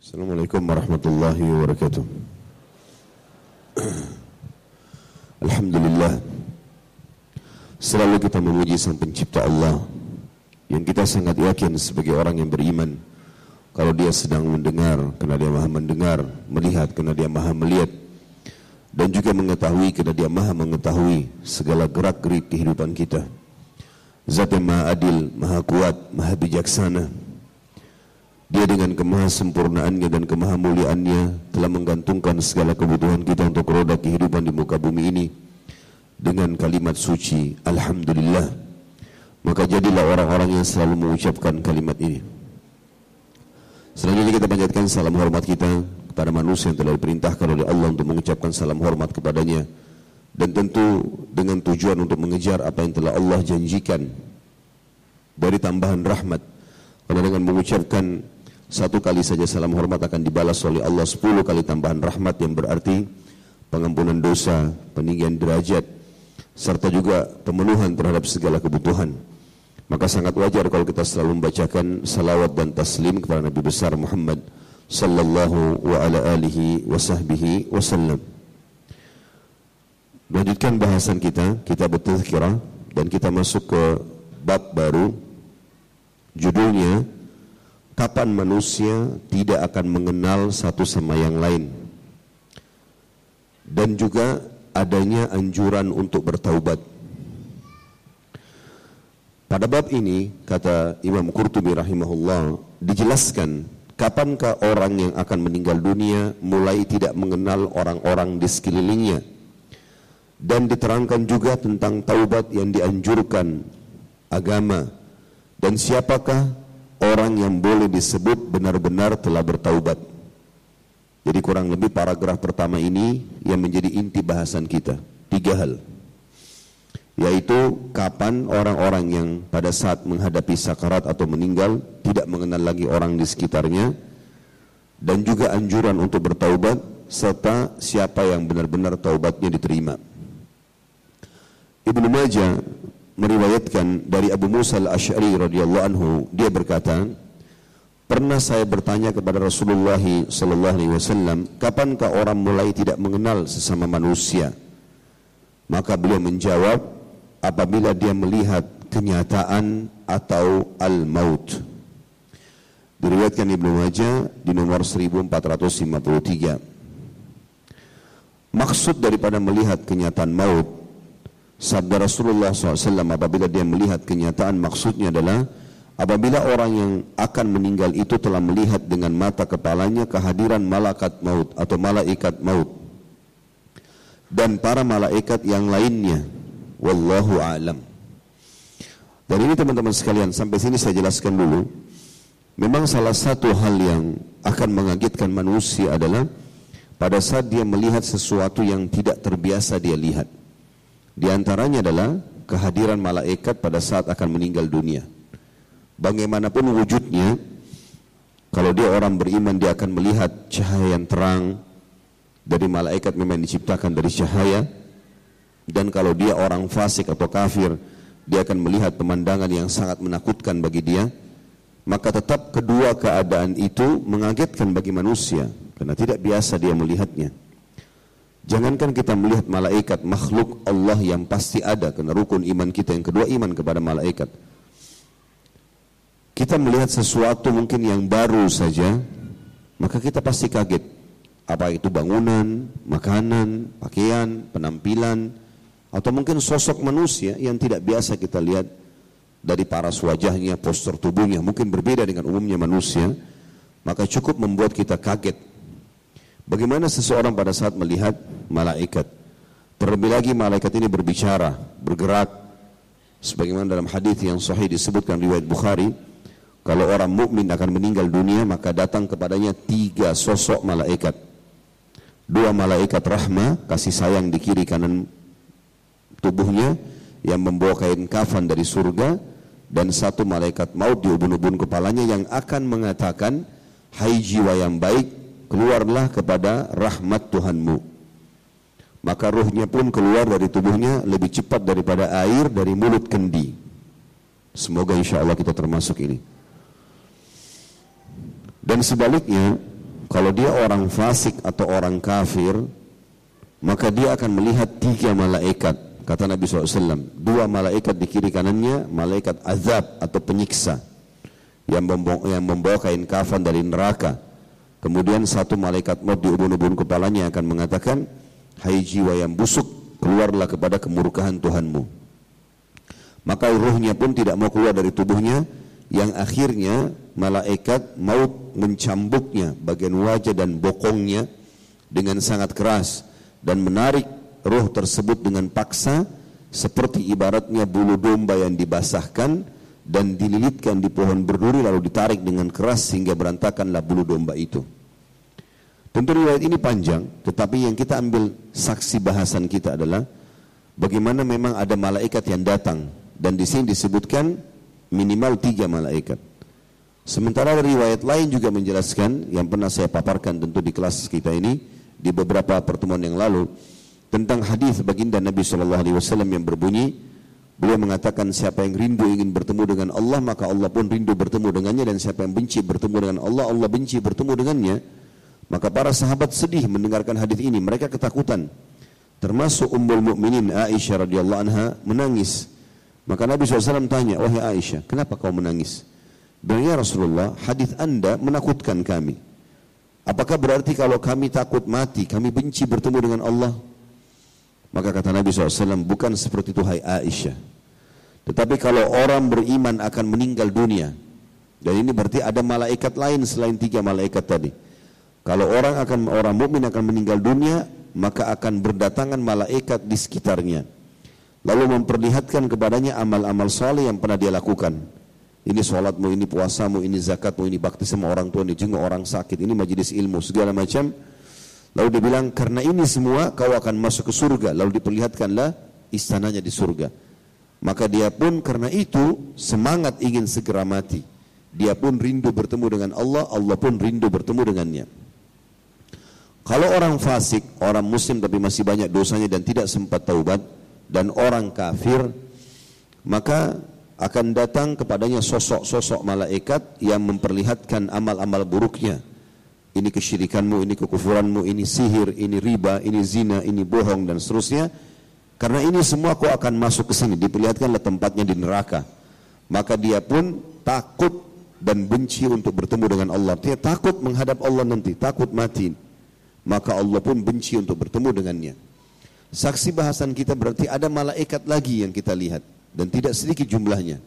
Assalamualaikum warahmatullahi wabarakatuh. Alhamdulillah. Selalu kita memuji Sang Pencipta Allah yang kita sangat yakin sebagai orang yang beriman kalau dia sedang mendengar karena dia maha mendengar, melihat karena dia maha melihat dan juga mengetahui karena dia maha mengetahui segala gerak-gerik kehidupan kita. Zat yang maha adil, maha kuat, maha bijaksana. Dia dengan kemahasempurnaannya dan kemahamuliaannya telah menggantungkan segala kebutuhan kita untuk roda kehidupan di muka bumi ini dengan kalimat suci Alhamdulillah. Maka jadilah orang-orang yang selalu mengucapkan kalimat ini. Selanjutnya kita panjatkan salam hormat kita kepada manusia yang telah diperintahkan oleh Allah untuk mengucapkan salam hormat kepadanya dan tentu dengan tujuan untuk mengejar apa yang telah Allah janjikan dari tambahan rahmat karena dengan mengucapkan satu kali saja salam hormat akan dibalas oleh Allah sepuluh kali tambahan rahmat yang berarti pengampunan dosa, peninggian derajat, serta juga pemenuhan terhadap segala kebutuhan. Maka sangat wajar kalau kita selalu membacakan salawat dan taslim kepada Nabi besar Muhammad sallallahu wa ala alihi wa sahbihi wasallam. Melanjutkan bahasan kita, kita betul kira dan kita masuk ke bab baru judulnya kapan manusia tidak akan mengenal satu sama yang lain? Dan juga adanya anjuran untuk bertaubat. Pada bab ini kata Imam Qurtubi rahimahullah dijelaskan kapankah orang yang akan meninggal dunia mulai tidak mengenal orang-orang di sekelilingnya? Dan diterangkan juga tentang taubat yang dianjurkan agama. Dan siapakah orang yang boleh disebut benar-benar telah bertaubat. Jadi kurang lebih paragraf pertama ini yang menjadi inti bahasan kita. Tiga hal. Yaitu kapan orang-orang yang pada saat menghadapi sakarat atau meninggal tidak mengenal lagi orang di sekitarnya dan juga anjuran untuk bertaubat serta siapa yang benar-benar taubatnya diterima. Ibnu Majah meriwayatkan dari Abu Musa al-Ash'ari radhiyallahu anhu dia berkata pernah saya bertanya kepada Rasulullah sallallahu alaihi wasallam kapankah orang mulai tidak mengenal sesama manusia? Maka beliau menjawab apabila dia melihat kenyataan atau al-maut. Diriwayatkan Ibnu Majah di nomor 1453 maksud daripada melihat kenyataan maut Sabda Rasulullah SAW apabila dia melihat kenyataan maksudnya adalah apabila orang yang akan meninggal itu telah melihat dengan mata kepalanya kehadiran malaikat maut atau malaikat maut dan para malaikat yang lainnya. Wallahu alam. Dan ini teman-teman sekalian sampai sini saya jelaskan dulu. Memang salah satu hal yang akan mengagetkan manusia adalah pada saat dia melihat sesuatu yang tidak terbiasa dia lihat di antaranya adalah kehadiran malaikat pada saat akan meninggal dunia. Bagaimanapun wujudnya, kalau dia orang beriman dia akan melihat cahaya yang terang dari malaikat memang diciptakan dari cahaya. Dan kalau dia orang fasik atau kafir dia akan melihat pemandangan yang sangat menakutkan bagi dia. Maka tetap kedua keadaan itu mengagetkan bagi manusia karena tidak biasa dia melihatnya Jangankan kita melihat malaikat, makhluk Allah yang pasti ada, karena rukun iman kita yang kedua iman kepada malaikat. Kita melihat sesuatu mungkin yang baru saja, maka kita pasti kaget. Apa itu bangunan, makanan, pakaian, penampilan, atau mungkin sosok manusia yang tidak biasa kita lihat dari paras wajahnya, postur tubuhnya, mungkin berbeda dengan umumnya manusia, maka cukup membuat kita kaget Bagaimana seseorang pada saat melihat malaikat? Terlebih lagi malaikat ini berbicara, bergerak. Sebagaimana dalam hadis yang sahih disebutkan riwayat Bukhari, kalau orang mukmin akan meninggal dunia maka datang kepadanya tiga sosok malaikat. Dua malaikat rahmah, kasih sayang di kiri kanan tubuhnya yang membawa kain kafan dari surga dan satu malaikat maut di ubun-ubun kepalanya yang akan mengatakan, "Hai jiwa yang baik, keluarlah kepada rahmat Tuhanmu. Maka ruhnya pun keluar dari tubuhnya lebih cepat daripada air dari mulut kendi. Semoga insya Allah kita termasuk ini. Dan sebaliknya, kalau dia orang fasik atau orang kafir, maka dia akan melihat tiga malaikat. Kata Nabi SAW, dua malaikat di kiri kanannya, malaikat azab atau penyiksa yang membawa, kain kafan dari neraka. Kemudian satu malaikat maut di ubun-ubun kepalanya akan mengatakan, Hai jiwa yang busuk, keluarlah kepada kemurkaan Tuhanmu. Maka ruhnya pun tidak mau keluar dari tubuhnya, yang akhirnya malaikat maut mencambuknya bagian wajah dan bokongnya dengan sangat keras dan menarik roh tersebut dengan paksa seperti ibaratnya bulu domba yang dibasahkan dan dililitkan di pohon berduri lalu ditarik dengan keras sehingga berantakanlah bulu domba itu. Tentu riwayat ini panjang, tetapi yang kita ambil saksi bahasan kita adalah bagaimana memang ada malaikat yang datang dan di sini disebutkan minimal tiga malaikat. Sementara riwayat lain juga menjelaskan yang pernah saya paparkan tentu di kelas kita ini di beberapa pertemuan yang lalu tentang hadis baginda Nabi Shallallahu Alaihi Wasallam yang berbunyi beliau mengatakan siapa yang rindu ingin bertemu dengan Allah maka Allah pun rindu bertemu dengannya. Dan siapa yang benci bertemu dengan Allah Allah benci bertemu dengannya. Maka para sahabat sedih mendengarkan hadis ini. Mereka ketakutan. Termasuk Ummul Mukminin Aisyah radhiyallahu anha menangis. Maka Nabi SAW tanya wahai Aisyah kenapa kau menangis? Bilang, ya Rasulullah, hadis anda menakutkan kami. Apakah berarti kalau kami takut mati, kami benci bertemu dengan Allah? Maka kata Nabi SAW, bukan seperti itu hai Aisyah. Tetapi kalau orang beriman akan meninggal dunia, dan ini berarti ada malaikat lain selain tiga malaikat tadi. Kalau orang akan orang mukmin akan meninggal dunia, maka akan berdatangan malaikat di sekitarnya. Lalu memperlihatkan kepadanya amal-amal soleh yang pernah dia lakukan ini sholatmu, ini puasamu, ini zakatmu, ini bakti sama orang tua, ini jenguk orang sakit, ini majelis ilmu, segala macam. Lalu dia bilang, karena ini semua kau akan masuk ke surga. Lalu diperlihatkanlah istananya di surga. Maka dia pun karena itu semangat ingin segera mati. Dia pun rindu bertemu dengan Allah, Allah pun rindu bertemu dengannya. Kalau orang fasik, orang muslim tapi masih banyak dosanya dan tidak sempat taubat, dan orang kafir, maka akan datang kepadanya sosok-sosok malaikat yang memperlihatkan amal-amal buruknya. Ini kesyirikanmu, ini kekufuranmu, ini sihir, ini riba, ini zina, ini bohong dan seterusnya. Karena ini semua kau akan masuk ke sini, diperlihatkanlah tempatnya di neraka. Maka dia pun takut dan benci untuk bertemu dengan Allah. Dia takut menghadap Allah nanti, takut mati. Maka Allah pun benci untuk bertemu dengannya. Saksi bahasan kita berarti ada malaikat lagi yang kita lihat dan tidak sedikit jumlahnya.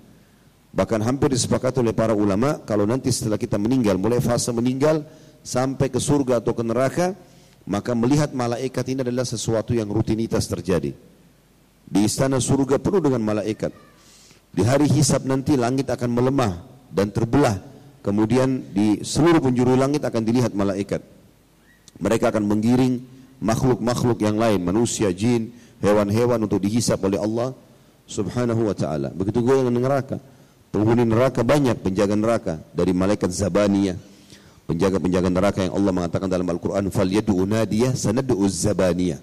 Bahkan hampir disepakati oleh para ulama kalau nanti setelah kita meninggal, mulai fase meninggal sampai ke surga atau ke neraka, maka melihat malaikat ini adalah sesuatu yang rutinitas terjadi. Di istana surga penuh dengan malaikat. Di hari hisab nanti langit akan melemah dan terbelah. Kemudian di seluruh penjuru langit akan dilihat malaikat. Mereka akan menggiring makhluk-makhluk yang lain, manusia, jin, hewan-hewan untuk dihisap oleh Allah subhanahu wa ta'ala. Begitu gue yang neraka. Penghuni neraka banyak penjaga neraka dari malaikat Zabaniyah. Penjaga-penjaga neraka yang Allah mengatakan dalam Al-Quran, Fal yadu'u nadiyah sanadu'u Zabaniyah.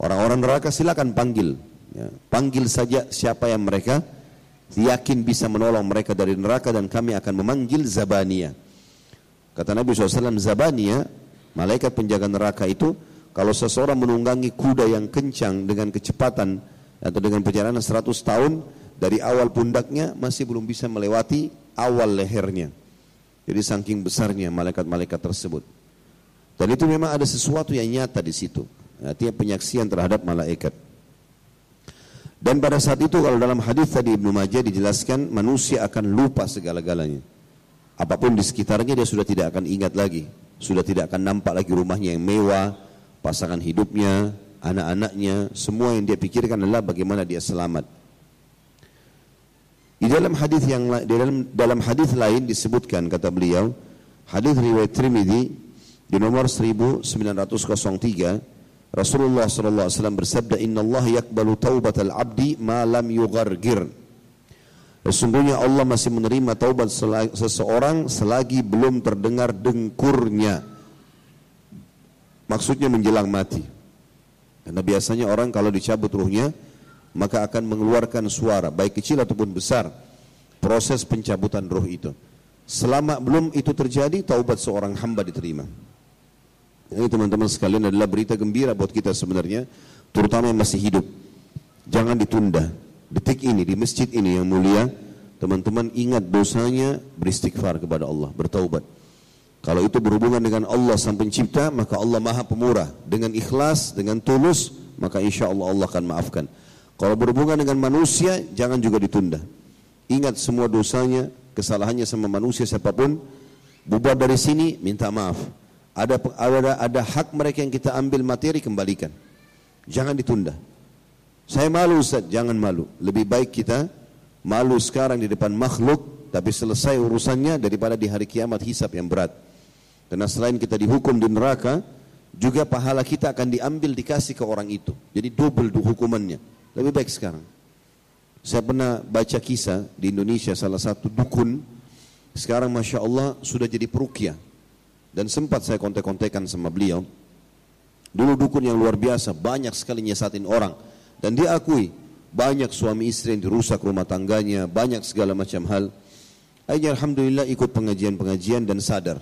Orang-orang neraka silakan panggil. Ya, panggil saja siapa yang mereka yakin bisa menolong mereka dari neraka dan kami akan memanggil Zabaniyah. Kata Nabi SAW, Zabaniyah, malaikat penjaga neraka itu, kalau seseorang menunggangi kuda yang kencang dengan kecepatan atau dengan perjalanan 100 tahun dari awal pundaknya masih belum bisa melewati awal lehernya. Jadi saking besarnya malaikat-malaikat tersebut. Dan itu memang ada sesuatu yang nyata di situ. Artinya penyaksian terhadap malaikat. Dan pada saat itu kalau dalam hadis tadi Ibnu Majah dijelaskan manusia akan lupa segala-galanya. Apa pun di sekitarnya dia sudah tidak akan ingat lagi. Sudah tidak akan nampak lagi rumahnya yang mewah, pasangan hidupnya, anak-anaknya, semua yang dia pikirkan adalah bagaimana dia selamat. Di dalam hadis yang di dalam dalam hadis lain disebutkan kata beliau, hadis riwayat Trimidi di nomor 1903 Rasulullah sallallahu alaihi wasallam bersabda inna Allah yakbalu taubatal abdi ma lam yughargir Sesungguhnya Allah masih menerima taubat seseorang selagi belum terdengar dengkurnya. Maksudnya menjelang mati. Karena biasanya orang kalau dicabut ruhnya maka akan mengeluarkan suara baik kecil ataupun besar proses pencabutan ruh itu. Selama belum itu terjadi, taubat seorang hamba diterima. Ini teman-teman sekalian adalah berita gembira buat kita sebenarnya, terutama yang masih hidup. Jangan ditunda. Detik ini, di masjid ini yang mulia, teman-teman ingat dosanya, beristighfar kepada Allah, bertaubat. Kalau itu berhubungan dengan Allah sang pencipta, maka Allah maha pemurah. Dengan ikhlas, dengan tulus, maka insya Allah Allah akan maafkan. Kalau berhubungan dengan manusia, jangan juga ditunda. Ingat semua dosanya, kesalahannya sama manusia siapa pun, bubar dari sini, minta maaf. Ada, ada, ada hak mereka yang kita ambil materi, kembalikan. Jangan ditunda. Saya malu Ustaz, jangan malu. Lebih baik kita malu sekarang di depan makhluk, tapi selesai urusannya daripada di hari kiamat hisap yang berat. Karena selain kita dihukum di neraka, juga pahala kita akan diambil dikasih ke orang itu. Jadi double hukumannya. Lebih baik sekarang. Saya pernah baca kisah di Indonesia salah satu dukun sekarang Masya Allah sudah jadi perukia. Dan sempat saya kontek-kontekan sama beliau. Dulu dukun yang luar biasa banyak sekali nyesatin orang. Dan dia akui banyak suami istri yang dirusak rumah tangganya banyak segala macam hal. Akhirnya Alhamdulillah ikut pengajian-pengajian dan sadar.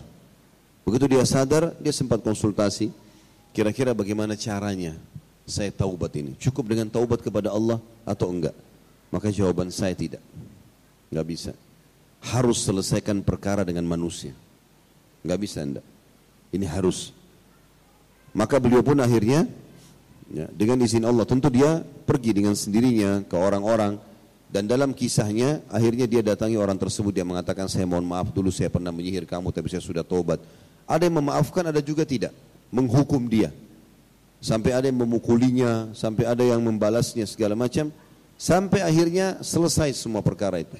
Begitu dia sadar dia sempat konsultasi kira-kira bagaimana caranya saya taubat ini? Cukup dengan taubat kepada Allah atau enggak? Maka jawaban saya tidak. Enggak bisa. Harus selesaikan perkara dengan manusia. Enggak bisa enggak. Ini harus. Maka beliau pun akhirnya ya, dengan izin Allah tentu dia pergi dengan sendirinya ke orang-orang dan dalam kisahnya akhirnya dia datangi orang tersebut dia mengatakan saya mohon maaf dulu saya pernah menyihir kamu tapi saya sudah tobat. Ada yang memaafkan ada juga tidak menghukum dia sampai ada yang memukulinya, sampai ada yang membalasnya segala macam, sampai akhirnya selesai semua perkara itu.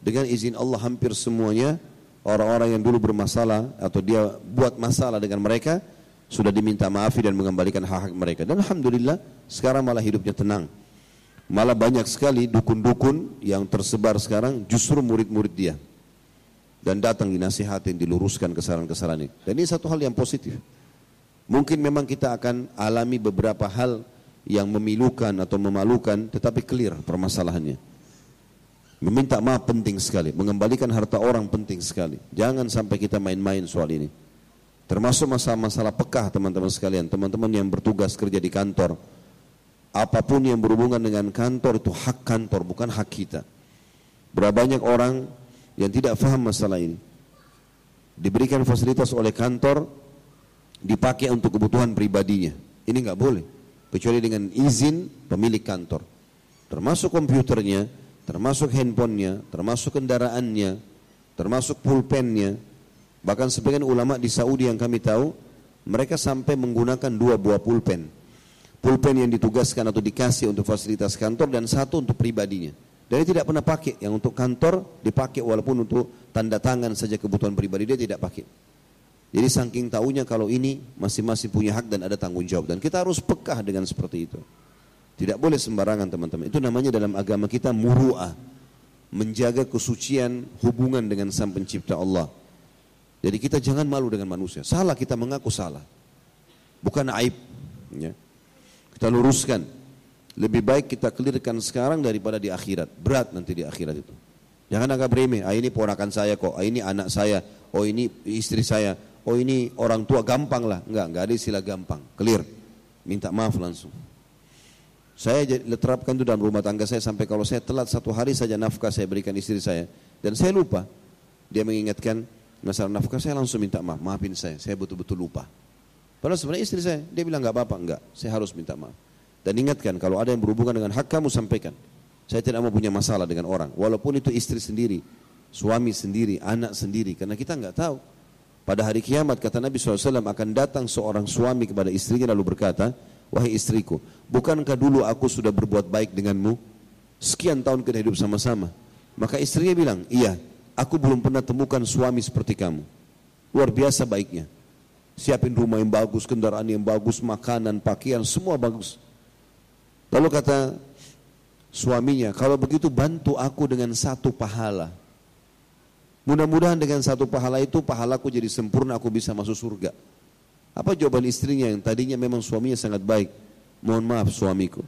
Dengan izin Allah hampir semuanya orang-orang yang dulu bermasalah atau dia buat masalah dengan mereka sudah diminta maafi dan mengembalikan hak-hak mereka. Dan alhamdulillah sekarang malah hidupnya tenang. Malah banyak sekali dukun-dukun yang tersebar sekarang justru murid-murid dia. Dan datang dinasihatin, diluruskan kesalahan-kesalahan ini. Dan ini satu hal yang positif. Mungkin memang kita akan alami beberapa hal yang memilukan atau memalukan tetapi clear permasalahannya. Meminta maaf penting sekali, mengembalikan harta orang penting sekali. Jangan sampai kita main-main soal ini. Termasuk masalah-masalah pekah teman-teman sekalian, teman-teman yang bertugas kerja di kantor. Apa pun yang berhubungan dengan kantor itu hak kantor, bukan hak kita. Berapa banyak orang yang tidak faham masalah ini. Diberikan fasilitas oleh kantor, dipakai untuk kebutuhan pribadinya. Ini nggak boleh, kecuali dengan izin pemilik kantor. Termasuk komputernya, termasuk handphonenya, termasuk kendaraannya, termasuk pulpennya. Bahkan sebagian ulama di Saudi yang kami tahu, mereka sampai menggunakan dua buah pulpen. Pulpen yang ditugaskan atau dikasih untuk fasilitas kantor dan satu untuk pribadinya. Dan dia tidak pernah pakai, yang untuk kantor dipakai walaupun untuk tanda tangan saja kebutuhan pribadi dia tidak pakai. Jadi saking tahunya kalau ini masing-masing punya hak dan ada tanggung jawab. Dan kita harus pekah dengan seperti itu. Tidak boleh sembarangan teman-teman. Itu namanya dalam agama kita muru'ah. Menjaga kesucian hubungan dengan sang pencipta Allah. Jadi kita jangan malu dengan manusia. Salah kita mengaku salah. Bukan aib. Ya. Kita luruskan. Lebih baik kita kelirkan sekarang daripada di akhirat. Berat nanti di akhirat itu. Jangan agak remeh. Ah ini ponakan saya kok. Ah ini anak saya. Oh ini istri saya oh ini orang tua gampang lah. Enggak, enggak ada istilah gampang. Clear. Minta maaf langsung. Saya terapkan itu dalam rumah tangga saya sampai kalau saya telat satu hari saja nafkah saya berikan istri saya. Dan saya lupa. Dia mengingatkan masalah nafkah saya langsung minta maaf. Maafin saya, saya betul-betul lupa. Padahal sebenarnya istri saya, dia bilang enggak apa-apa, enggak. Saya harus minta maaf. Dan ingatkan kalau ada yang berhubungan dengan hak kamu sampaikan. Saya tidak mau punya masalah dengan orang. Walaupun itu istri sendiri, suami sendiri, anak sendiri. Karena kita enggak tahu. Pada hari kiamat kata Nabi SAW akan datang seorang suami kepada istrinya lalu berkata, Wahai istriku, bukankah dulu aku sudah berbuat baik denganmu? Sekian tahun kita hidup sama-sama. Maka istrinya bilang, iya, aku belum pernah temukan suami seperti kamu. Luar biasa baiknya. Siapin rumah yang bagus, kendaraan yang bagus, makanan, pakaian, semua bagus. Lalu kata suaminya, kalau begitu bantu aku dengan satu pahala. Mudah-mudahan dengan satu pahala itu pahalaku jadi sempurna aku bisa masuk surga. Apa jawaban istrinya yang tadinya memang suaminya sangat baik? Mohon maaf suamiku.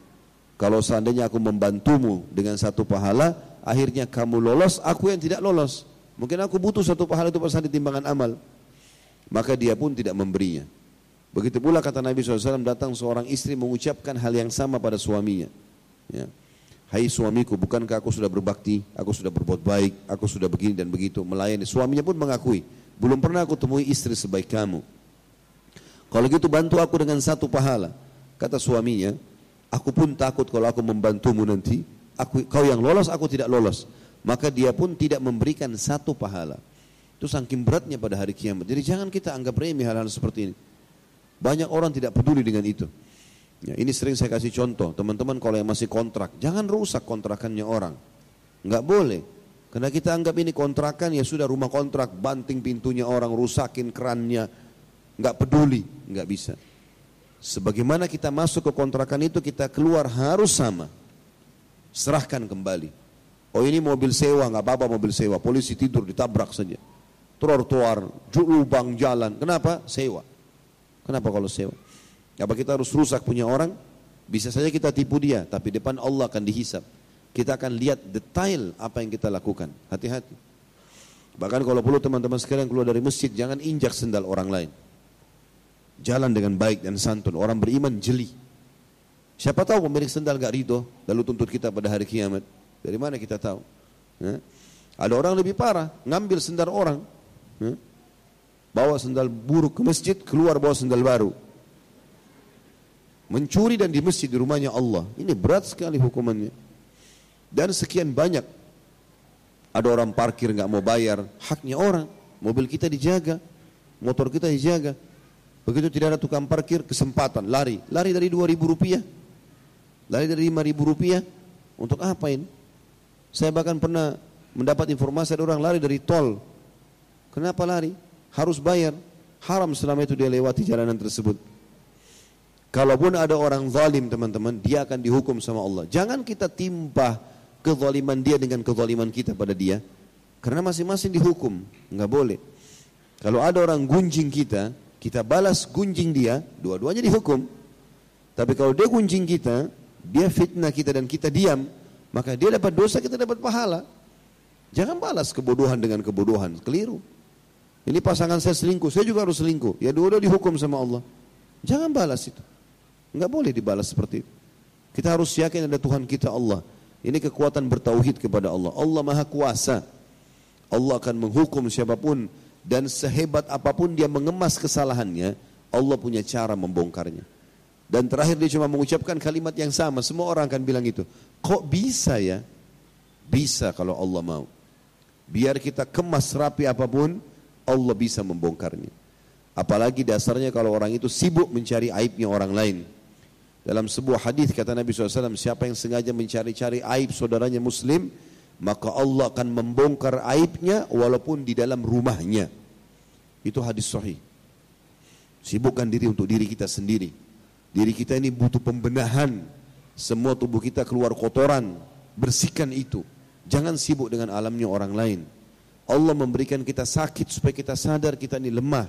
Kalau seandainya aku membantumu dengan satu pahala, akhirnya kamu lolos, aku yang tidak lolos. Mungkin aku butuh satu pahala itu pasal di timbangan amal. Maka dia pun tidak memberinya. Begitu pula kata Nabi SAW datang seorang istri mengucapkan hal yang sama pada suaminya. Ya. Hai suamiku, bukankah aku sudah berbakti, aku sudah berbuat baik, aku sudah begini dan begitu, melayani. Suaminya pun mengakui, belum pernah aku temui istri sebaik kamu. Kalau gitu bantu aku dengan satu pahala. Kata suaminya, aku pun takut kalau aku membantumu nanti, aku, kau yang lolos, aku tidak lolos. Maka dia pun tidak memberikan satu pahala. Itu saking beratnya pada hari kiamat. Jadi jangan kita anggap remeh hal-hal seperti ini. Banyak orang tidak peduli dengan itu. Ya, ini sering saya kasih contoh, teman-teman kalau yang masih kontrak, jangan rusak kontrakannya orang. Enggak boleh. Karena kita anggap ini kontrakan ya sudah rumah kontrak, banting pintunya orang, rusakin kerannya, enggak peduli, enggak bisa. Sebagaimana kita masuk ke kontrakan itu, kita keluar harus sama. Serahkan kembali. Oh ini mobil sewa, enggak apa-apa mobil sewa. Polisi tidur, ditabrak saja. Trotoar, lubang jalan. Kenapa? Sewa. Kenapa kalau sewa? Apa kita harus rusak punya orang? Bisa saja kita tipu dia, tapi depan Allah akan dihisap. Kita akan lihat detail apa yang kita lakukan. Hati-hati. Bahkan kalau perlu teman-teman sekalian keluar dari masjid, jangan injak sendal orang lain. Jalan dengan baik dan santun. Orang beriman jeli. Siapa tahu pemilik sendal gak ridho, lalu tuntut kita pada hari kiamat. Dari mana kita tahu? Ya? Ada orang lebih parah, ngambil sendal orang. Ya? Bawa sendal buruk ke masjid, keluar bawa sendal baru mencuri dan di masjid di rumahnya Allah. Ini berat sekali hukumannya. Dan sekian banyak. Ada orang parkir nggak mau bayar, haknya orang. Mobil kita dijaga, motor kita dijaga. Begitu tidak ada tukang parkir, kesempatan lari, lari dari dua ribu rupiah, lari dari lima ribu rupiah. Untuk apa ini? Saya bahkan pernah mendapat informasi ada orang lari dari tol. Kenapa lari? Harus bayar. Haram selama itu dia lewati jalanan tersebut. Kalaupun ada orang zalim teman-teman, dia akan dihukum sama Allah. Jangan kita timpa kezaliman dia dengan kezaliman kita pada dia. Karena masing-masing dihukum, nggak boleh. Kalau ada orang gunjing kita, kita balas gunjing dia, dua-duanya dihukum. Tapi kalau dia gunjing kita, dia fitnah kita dan kita diam, maka dia dapat dosa, kita dapat pahala. Jangan balas kebodohan dengan kebodohan, keliru. Ini pasangan saya selingkuh, saya juga harus selingkuh. Ya dua-dua dihukum sama Allah. Jangan balas itu. Enggak boleh dibalas seperti itu. Kita harus yakin ada Tuhan kita Allah. Ini kekuatan bertauhid kepada Allah. Allah Maha Kuasa. Allah akan menghukum siapa pun dan sehebat apa pun dia mengemas kesalahannya, Allah punya cara membongkarnya. Dan terakhir dia cuma mengucapkan kalimat yang sama, semua orang akan bilang itu. Kok bisa ya? Bisa kalau Allah mau. Biar kita kemas rapi apa pun, Allah bisa membongkarnya. Apalagi dasarnya kalau orang itu sibuk mencari aibnya orang lain. Dalam sebuah hadis kata Nabi SAW, siapa yang sengaja mencari-cari aib saudaranya muslim, maka Allah akan membongkar aibnya walaupun di dalam rumahnya. Itu hadis sahih. Sibukkan diri untuk diri kita sendiri. Diri kita ini butuh pembenahan. Semua tubuh kita keluar kotoran. Bersihkan itu. Jangan sibuk dengan alamnya orang lain. Allah memberikan kita sakit supaya kita sadar kita ini lemah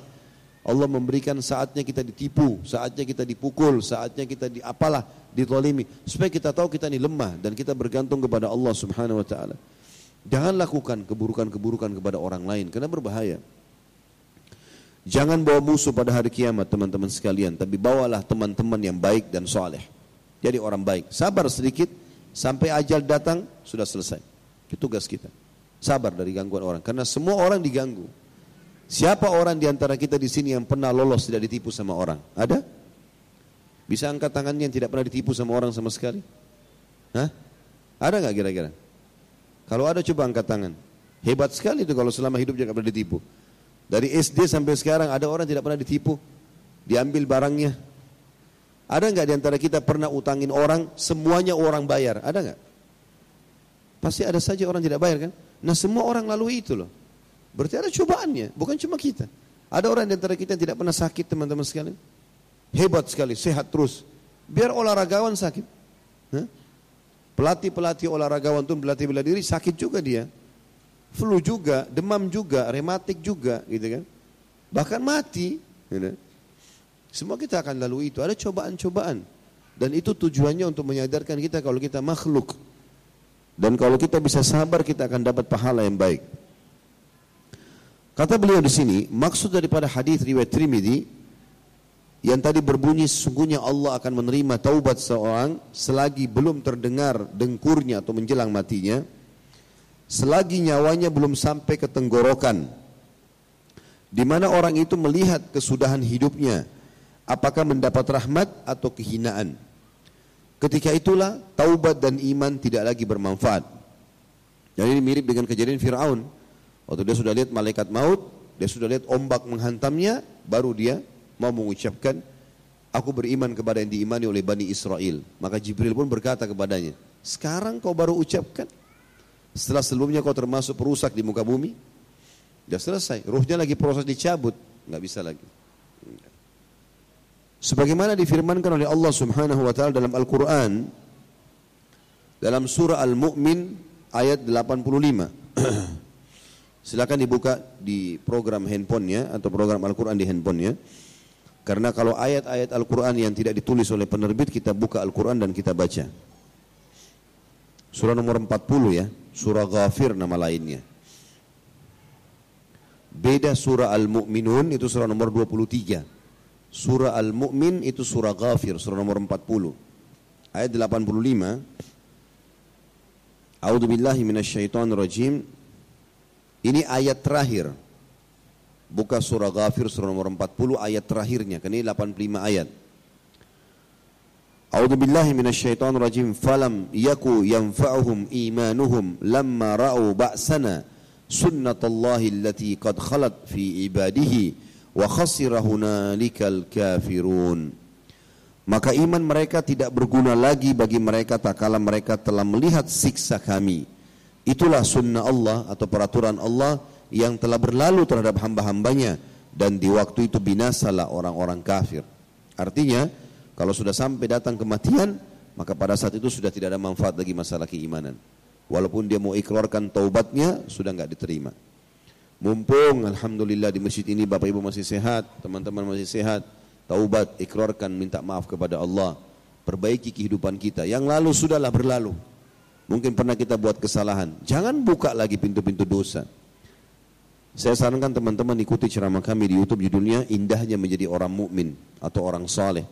Allah memberikan saatnya kita ditipu, saatnya kita dipukul, saatnya kita di apalah ditolimi supaya kita tahu kita ini lemah dan kita bergantung kepada Allah Subhanahu wa taala. Jangan lakukan keburukan-keburukan kepada orang lain karena berbahaya. Jangan bawa musuh pada hari kiamat teman-teman sekalian, tapi bawalah teman-teman yang baik dan soleh. Jadi orang baik, sabar sedikit sampai ajal datang sudah selesai. Itu tugas kita. Sabar dari gangguan orang karena semua orang diganggu. Siapa orang di antara kita di sini yang pernah lolos tidak ditipu sama orang? Ada? Bisa angkat tangannya yang tidak pernah ditipu sama orang sama sekali? Hah? Ada nggak kira-kira? Kalau ada coba angkat tangan. Hebat sekali itu kalau selama hidup jangan pernah ditipu. Dari SD sampai sekarang ada orang tidak pernah ditipu. Diambil barangnya. Ada nggak di antara kita pernah utangin orang, semuanya orang bayar? Ada nggak? Pasti ada saja orang tidak bayar kan? Nah semua orang lalui itu loh. Berarti ada cobaannya, bukan cuma kita. Ada orang di antara kita yang tidak pernah sakit teman-teman sekalian. Hebat sekali, sehat terus. Biar olahragawan sakit. Pelatih-pelatih olahragawan itu pelatih bela diri sakit juga dia. Flu juga, demam juga, rematik juga gitu kan. Bahkan mati. Gitu. Semua kita akan lalui itu. Ada cobaan-cobaan. Dan itu tujuannya untuk menyadarkan kita kalau kita makhluk. Dan kalau kita bisa sabar kita akan dapat pahala yang baik. Kata beliau di sini, maksud daripada hadis riwayat Trimidi yang tadi berbunyi sesungguhnya Allah akan menerima taubat seorang selagi belum terdengar dengkurnya atau menjelang matinya, selagi nyawanya belum sampai ke tenggorokan, di mana orang itu melihat kesudahan hidupnya, apakah mendapat rahmat atau kehinaan. Ketika itulah taubat dan iman tidak lagi bermanfaat. Dan ini mirip dengan kejadian Fir'aun. Waktu dia sudah lihat malaikat maut, dia sudah lihat ombak menghantamnya, baru dia mau mengucapkan, aku beriman kepada yang diimani oleh Bani Israel. Maka Jibril pun berkata kepadanya, sekarang kau baru ucapkan? Setelah sebelumnya kau termasuk perusak di muka bumi? Sudah selesai, ruhnya lagi proses dicabut, nggak bisa lagi. Sebagaimana difirmankan oleh Allah Subhanahu wa taala dalam Al-Qur'an dalam surah Al-Mu'min ayat 85. Silakan dibuka di program handphonenya atau program Al-Quran di handphonenya. Karena kalau ayat-ayat Al-Quran yang tidak ditulis oleh penerbit, kita buka Al-Quran dan kita baca. Surah nomor 40 ya, surah Ghafir nama lainnya. Beda surah Al-Mu'minun itu surah nomor 23. Surah Al-Mu'min itu surah Ghafir, surah nomor 40. Ayat 85. A'udzu billahi minasyaitonir rajim. Ini ayat terakhir. Buka surah Ghafir surah nomor 40 ayat terakhirnya. Kan ini 85 ayat. A'udzu billahi minasyaitonir rajim. Falam yaku yanfa'uhum imanuhum lamma ra'u ba'sana sunnatullahi allati qad khalat fi ibadihi wa khasira hunalikal kafirun. Maka iman mereka tidak berguna lagi bagi mereka tak kala mereka telah melihat siksa kami. Itulah sunnah Allah atau peraturan Allah yang telah berlalu terhadap hamba-hambanya dan di waktu itu binasalah orang-orang kafir. Artinya kalau sudah sampai datang kematian maka pada saat itu sudah tidak ada manfaat lagi masalah keimanan. Walaupun dia mau ikrarkan taubatnya sudah nggak diterima. Mumpung Alhamdulillah di masjid ini Bapak Ibu masih sehat, teman-teman masih sehat, taubat, ikrarkan minta maaf kepada Allah, perbaiki kehidupan kita. Yang lalu sudahlah berlalu. Mungkin pernah kita buat kesalahan. Jangan buka lagi pintu-pintu dosa. Saya sarankan teman-teman ikuti ceramah kami di YouTube judulnya Indahnya Menjadi Orang Mukmin atau Orang Saleh.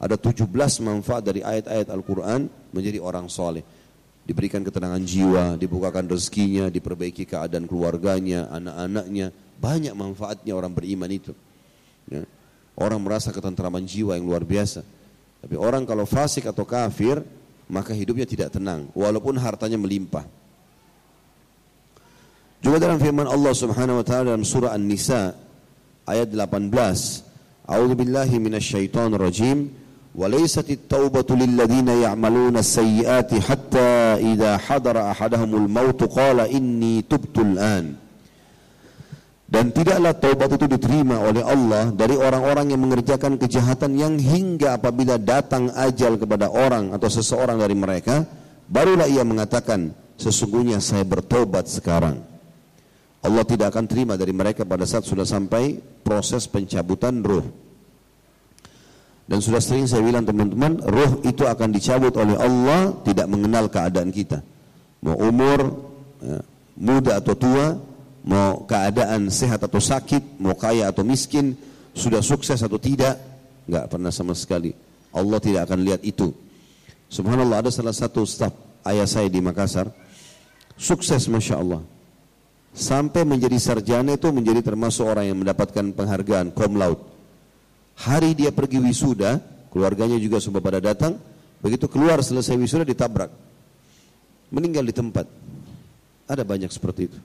Ada 17 manfaat dari ayat-ayat Al-Quran menjadi orang saleh. Diberikan ketenangan jiwa, dibukakan rezekinya, diperbaiki keadaan keluarganya, anak-anaknya. Banyak manfaatnya orang beriman itu. Ya. Orang merasa ketentraman jiwa yang luar biasa. Tapi orang kalau fasik atau kafir, maka hidupnya tidak tenang walaupun hartanya melimpah. Juga dalam firman Allah Subhanahu wa taala dalam surah An-Nisa ayat 18, A'udzu billahi minasyaitonir rajim. وليست التوبة للذين يعملون السيئات حتى إذا حضر أحدهم الموت قال إني تبت الآن dan tidaklah taubat itu diterima oleh Allah dari orang-orang yang mengerjakan kejahatan yang hingga apabila datang ajal kepada orang atau seseorang dari mereka, barulah ia mengatakan, sesungguhnya saya bertobat sekarang. Allah tidak akan terima dari mereka pada saat sudah sampai proses pencabutan ruh. Dan sudah sering saya bilang teman-teman, ruh itu akan dicabut oleh Allah tidak mengenal keadaan kita. Mau umur, ya, muda atau tua, mau keadaan sehat atau sakit, mau kaya atau miskin, sudah sukses atau tidak, nggak pernah sama sekali. Allah tidak akan lihat itu. Subhanallah ada salah satu staf ayah saya di Makassar, sukses masya Allah. Sampai menjadi sarjana itu menjadi termasuk orang yang mendapatkan penghargaan cum laude. Hari dia pergi wisuda, keluarganya juga semua pada datang. Begitu keluar selesai wisuda ditabrak, meninggal di tempat. Ada banyak seperti itu.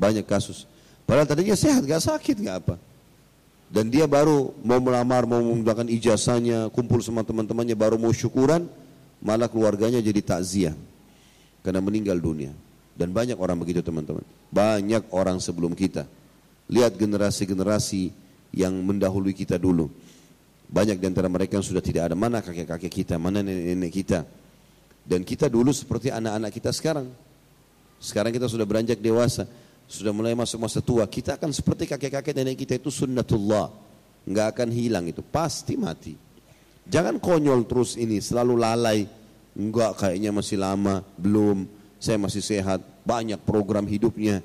Banyak kasus. Padahal tadinya sehat, gak sakit, gak apa. Dan dia baru mau melamar, mau menggunakan ijazahnya, kumpul sama teman-temannya, baru mau syukuran, malah keluarganya jadi takziah. Karena meninggal dunia. Dan banyak orang begitu teman-teman. Banyak orang sebelum kita. Lihat generasi-generasi yang mendahului kita dulu. Banyak di antara mereka yang sudah tidak ada. Mana kakek-kakek kita, mana nenek-nenek kita. Dan kita dulu seperti anak-anak kita sekarang. Sekarang kita sudah beranjak dewasa sudah mulai masuk masa tua, kita akan seperti kakek-kakek nenek kita itu sunnatullah. Nggak akan hilang itu, pasti mati. Jangan konyol terus ini, selalu lalai. Enggak, kayaknya masih lama, belum. Saya masih sehat, banyak program hidupnya.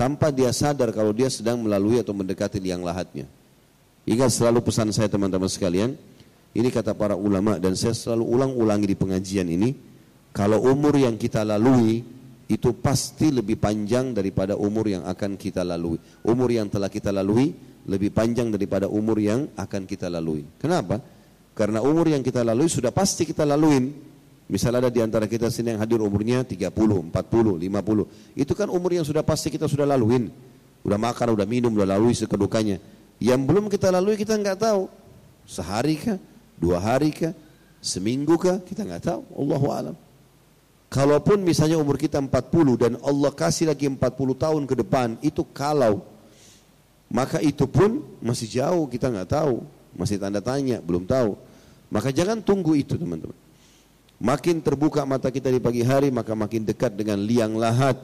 tanpa dia sadar kalau dia sedang melalui atau mendekati liang lahatnya. Ingat selalu pesan saya teman-teman sekalian, ini kata para ulama dan saya selalu ulang-ulangi di pengajian ini, kalau umur yang kita lalui itu pasti lebih panjang daripada umur yang akan kita lalui. Umur yang telah kita lalui lebih panjang daripada umur yang akan kita lalui. Kenapa? Karena umur yang kita lalui sudah pasti kita laluin. Misal ada di antara kita sini yang hadir umurnya 30, 40, 50. Itu kan umur yang sudah pasti kita sudah laluin. Udah makan, udah minum, udah lalui sekedukanya. Yang belum kita lalui kita nggak tahu. Sehari kah? Dua hari kah? Seminggu kah? Kita nggak tahu. Allahu alam. Kalaupun misalnya umur kita 40 dan Allah kasih lagi 40 tahun ke depan, itu kalau maka itu pun masih jauh kita nggak tahu, masih tanda tanya, belum tahu. Maka jangan tunggu itu teman-teman. Makin terbuka mata kita di pagi hari, maka makin dekat dengan liang lahat.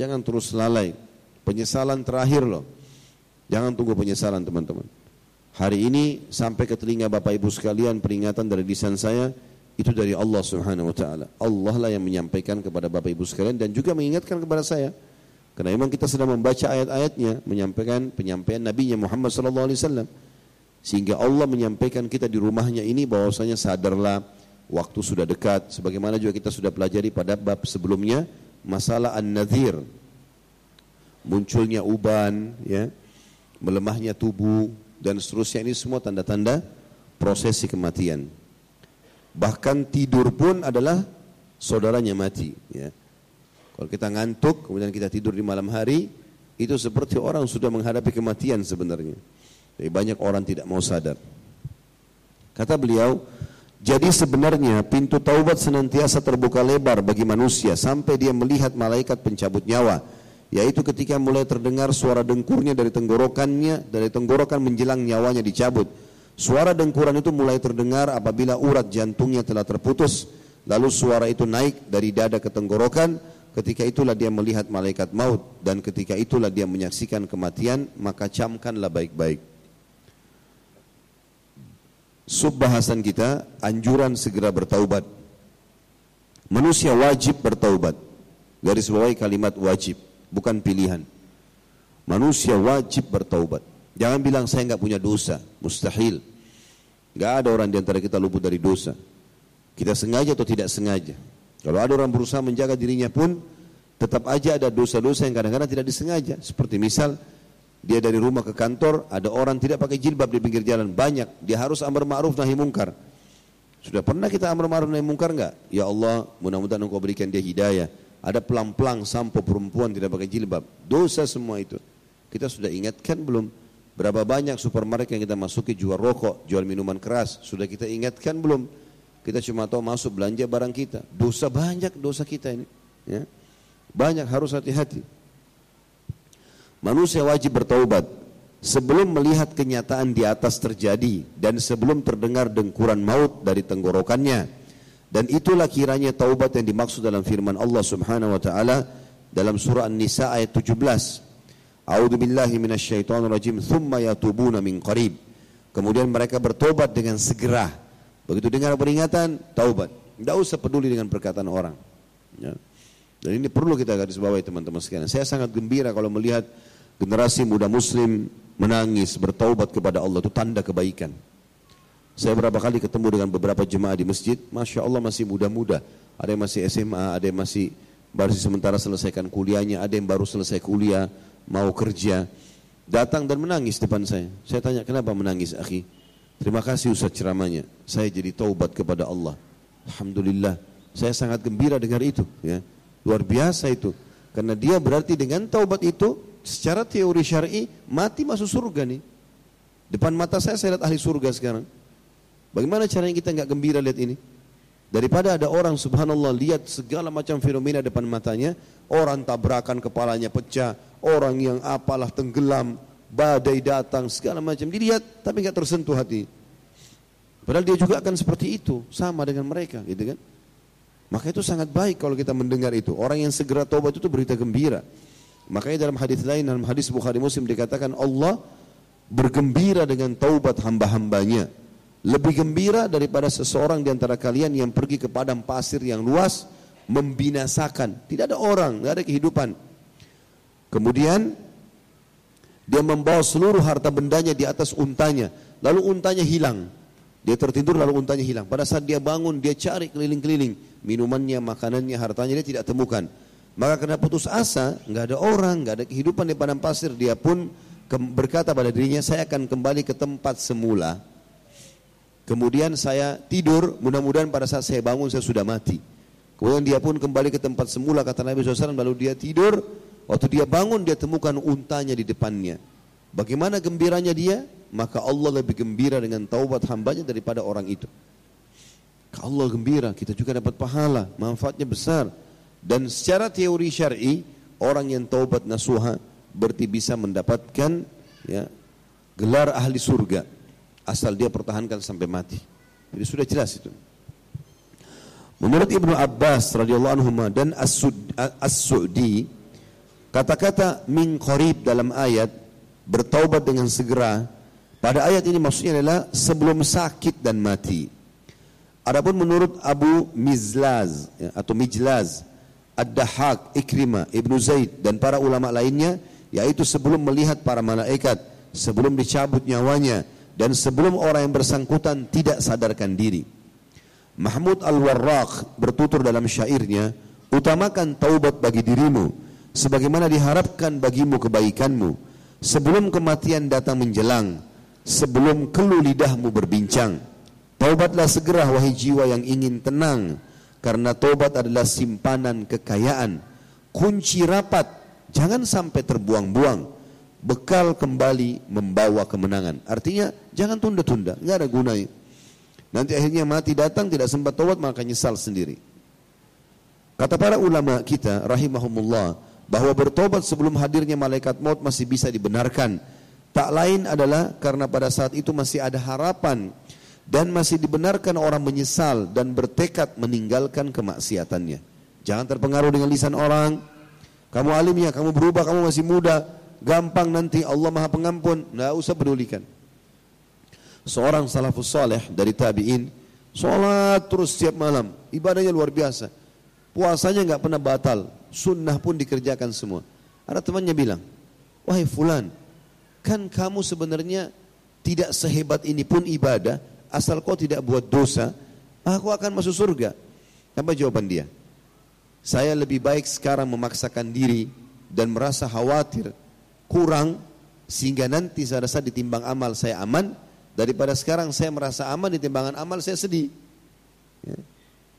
Jangan terus lalai. Penyesalan terakhir loh. Jangan tunggu penyesalan teman-teman. Hari ini sampai ke telinga Bapak Ibu sekalian peringatan dari lisan saya itu dari Allah Subhanahu wa taala. Allah lah yang menyampaikan kepada Bapak Ibu sekalian dan juga mengingatkan kepada saya. Karena memang kita sedang membaca ayat-ayatnya menyampaikan penyampaian Nabi Muhammad sallallahu alaihi wasallam. Sehingga Allah menyampaikan kita di rumahnya ini bahwasanya sadarlah waktu sudah dekat sebagaimana juga kita sudah pelajari pada bab sebelumnya masalah an-nadhir munculnya uban ya melemahnya tubuh dan seterusnya ini semua tanda-tanda prosesi kematian bahkan tidur pun adalah saudaranya mati ya kalau kita ngantuk kemudian kita tidur di malam hari itu seperti orang sudah menghadapi kematian sebenarnya jadi banyak orang tidak mau sadar. Kata beliau, jadi sebenarnya pintu taubat senantiasa terbuka lebar bagi manusia sampai dia melihat malaikat pencabut nyawa. Yaitu ketika mulai terdengar suara dengkurnya dari tenggorokannya, dari tenggorokan menjelang nyawanya dicabut. Suara dengkuran itu mulai terdengar apabila urat jantungnya telah terputus. Lalu suara itu naik dari dada ke tenggorokan. Ketika itulah dia melihat malaikat maut. Dan ketika itulah dia menyaksikan kematian. Maka camkanlah baik-baik subbahasan kita anjuran segera bertaubat. Manusia wajib bertaubat. Garis bawahi kalimat wajib, bukan pilihan. Manusia wajib bertaubat. Jangan bilang saya nggak punya dosa, mustahil. Nggak ada orang di antara kita luput dari dosa. Kita sengaja atau tidak sengaja. Kalau ada orang berusaha menjaga dirinya pun, tetap aja ada dosa-dosa yang kadang-kadang tidak disengaja. Seperti misal, dia dari rumah ke kantor, ada orang tidak pakai jilbab di pinggir jalan, banyak. Dia harus amar ma'ruf nahi mungkar. Sudah pernah kita amar ma'ruf nahi mungkar enggak? Ya Allah, mudah-mudahan engkau berikan dia hidayah. Ada pelang-pelang sampo perempuan tidak pakai jilbab. Dosa semua itu. Kita sudah ingatkan belum? Berapa banyak supermarket yang kita masuki jual rokok, jual minuman keras. Sudah kita ingatkan belum? Kita cuma tahu masuk belanja barang kita. Dosa banyak dosa kita ini. Ya. Banyak harus hati-hati. Manusia wajib bertaubat sebelum melihat kenyataan di atas terjadi dan sebelum terdengar dengkuran maut dari tenggorokannya. Dan itulah kiranya taubat yang dimaksud dalam firman Allah Subhanahu wa taala dalam surah An-Nisa ayat 17. A'udzu billahi minasyaitonir rajim, tsumma yatubuna min qarib. Kemudian mereka bertobat dengan segera. Begitu dengar peringatan, taubat. Tidak usah peduli dengan perkataan orang. Ya. Dan ini perlu kita garis bawahi teman-teman sekalian. Saya sangat gembira kalau melihat generasi muda muslim menangis bertaubat kepada Allah itu tanda kebaikan. Saya berapa kali ketemu dengan beberapa jemaah di masjid, Masya Allah masih muda-muda. Ada yang masih SMA, ada yang masih baru sementara selesaikan kuliahnya, ada yang baru selesai kuliah, mau kerja. Datang dan menangis depan saya. Saya tanya, kenapa menangis akhi? Terima kasih Ustaz ceramahnya. Saya jadi taubat kepada Allah. Alhamdulillah. Saya sangat gembira dengar itu. Ya. Luar biasa itu. Karena dia berarti dengan taubat itu secara teori syar'i mati masuk surga nih. Depan mata saya saya lihat ahli surga sekarang. Bagaimana caranya kita nggak gembira lihat ini? Daripada ada orang subhanallah lihat segala macam fenomena depan matanya, orang tabrakan kepalanya pecah, orang yang apalah tenggelam, badai datang segala macam dilihat tapi nggak tersentuh hati. Padahal dia juga akan seperti itu, sama dengan mereka, gitu kan? Maka itu sangat baik kalau kita mendengar itu. Orang yang segera taubat itu berita gembira. Makanya dalam hadis lain dalam hadis Bukhari Muslim dikatakan Allah bergembira dengan taubat hamba-hambanya. Lebih gembira daripada seseorang di antara kalian yang pergi ke padang pasir yang luas membinasakan. Tidak ada orang, tidak ada kehidupan. Kemudian dia membawa seluruh harta bendanya di atas untanya. Lalu untanya hilang. Dia tertidur lalu untanya hilang. Pada saat dia bangun, dia cari keliling-keliling. Minumannya, makanannya, hartanya dia tidak temukan. Maka kena putus asa, nggak ada orang, nggak ada kehidupan di padang pasir. Dia pun berkata pada dirinya, saya akan kembali ke tempat semula. Kemudian saya tidur, mudah-mudahan pada saat saya bangun saya sudah mati. Kemudian dia pun kembali ke tempat semula, kata Nabi SAW, lalu dia tidur, Waktu dia bangun dia temukan untanya di depannya. Bagaimana gembiranya dia? Maka Allah lebih gembira dengan taubat hambanya daripada orang itu. Kalau Allah gembira, kita juga dapat pahala, manfaatnya besar. Dan secara teori syar'i, orang yang taubat nasuha berarti bisa mendapatkan ya, gelar ahli surga asal dia pertahankan sampai mati. Jadi sudah jelas itu. Menurut Ibnu Abbas radhiyallahu anhu dan As-Su'di Kata-kata min qarib dalam ayat bertaubat dengan segera pada ayat ini maksudnya adalah sebelum sakit dan mati. Adapun menurut Abu Mizlaz ya, atau Mijlaz, Ad-Dahak, Ikrimah, Ibnu Zaid dan para ulama lainnya yaitu sebelum melihat para malaikat, sebelum dicabut nyawanya dan sebelum orang yang bersangkutan tidak sadarkan diri. Mahmud Al-Warraq bertutur dalam syairnya, utamakan taubat bagi dirimu sebagaimana diharapkan bagimu kebaikanmu sebelum kematian datang menjelang sebelum kelu lidahmu berbincang. Taubatlah segera wahai jiwa yang ingin tenang karena taubat adalah simpanan kekayaan. Kunci rapat jangan sampai terbuang-buang bekal kembali membawa kemenangan artinya jangan tunda-tunda nggak ada gunanya nanti akhirnya mati datang tidak sempat taubat maka nyesal sendiri kata para ulama kita rahimahumullah bahwa bertobat sebelum hadirnya malaikat maut masih bisa dibenarkan. Tak lain adalah karena pada saat itu masih ada harapan dan masih dibenarkan orang menyesal dan bertekad meninggalkan kemaksiatannya. Jangan terpengaruh dengan lisan orang. Kamu alim ya, kamu berubah, kamu masih muda. Gampang nanti Allah maha pengampun. Tidak usah pedulikan. Seorang salafus saleh dari tabi'in. Sholat terus setiap malam. Ibadahnya luar biasa. Puasanya nggak pernah batal sunnah pun dikerjakan semua. Ada temannya bilang, wahai fulan, kan kamu sebenarnya tidak sehebat ini pun ibadah, asal kau tidak buat dosa, aku akan masuk surga. Apa jawaban dia? Saya lebih baik sekarang memaksakan diri dan merasa khawatir, kurang, sehingga nanti saya rasa ditimbang amal saya aman, daripada sekarang saya merasa aman di timbangan amal saya sedih. Ya.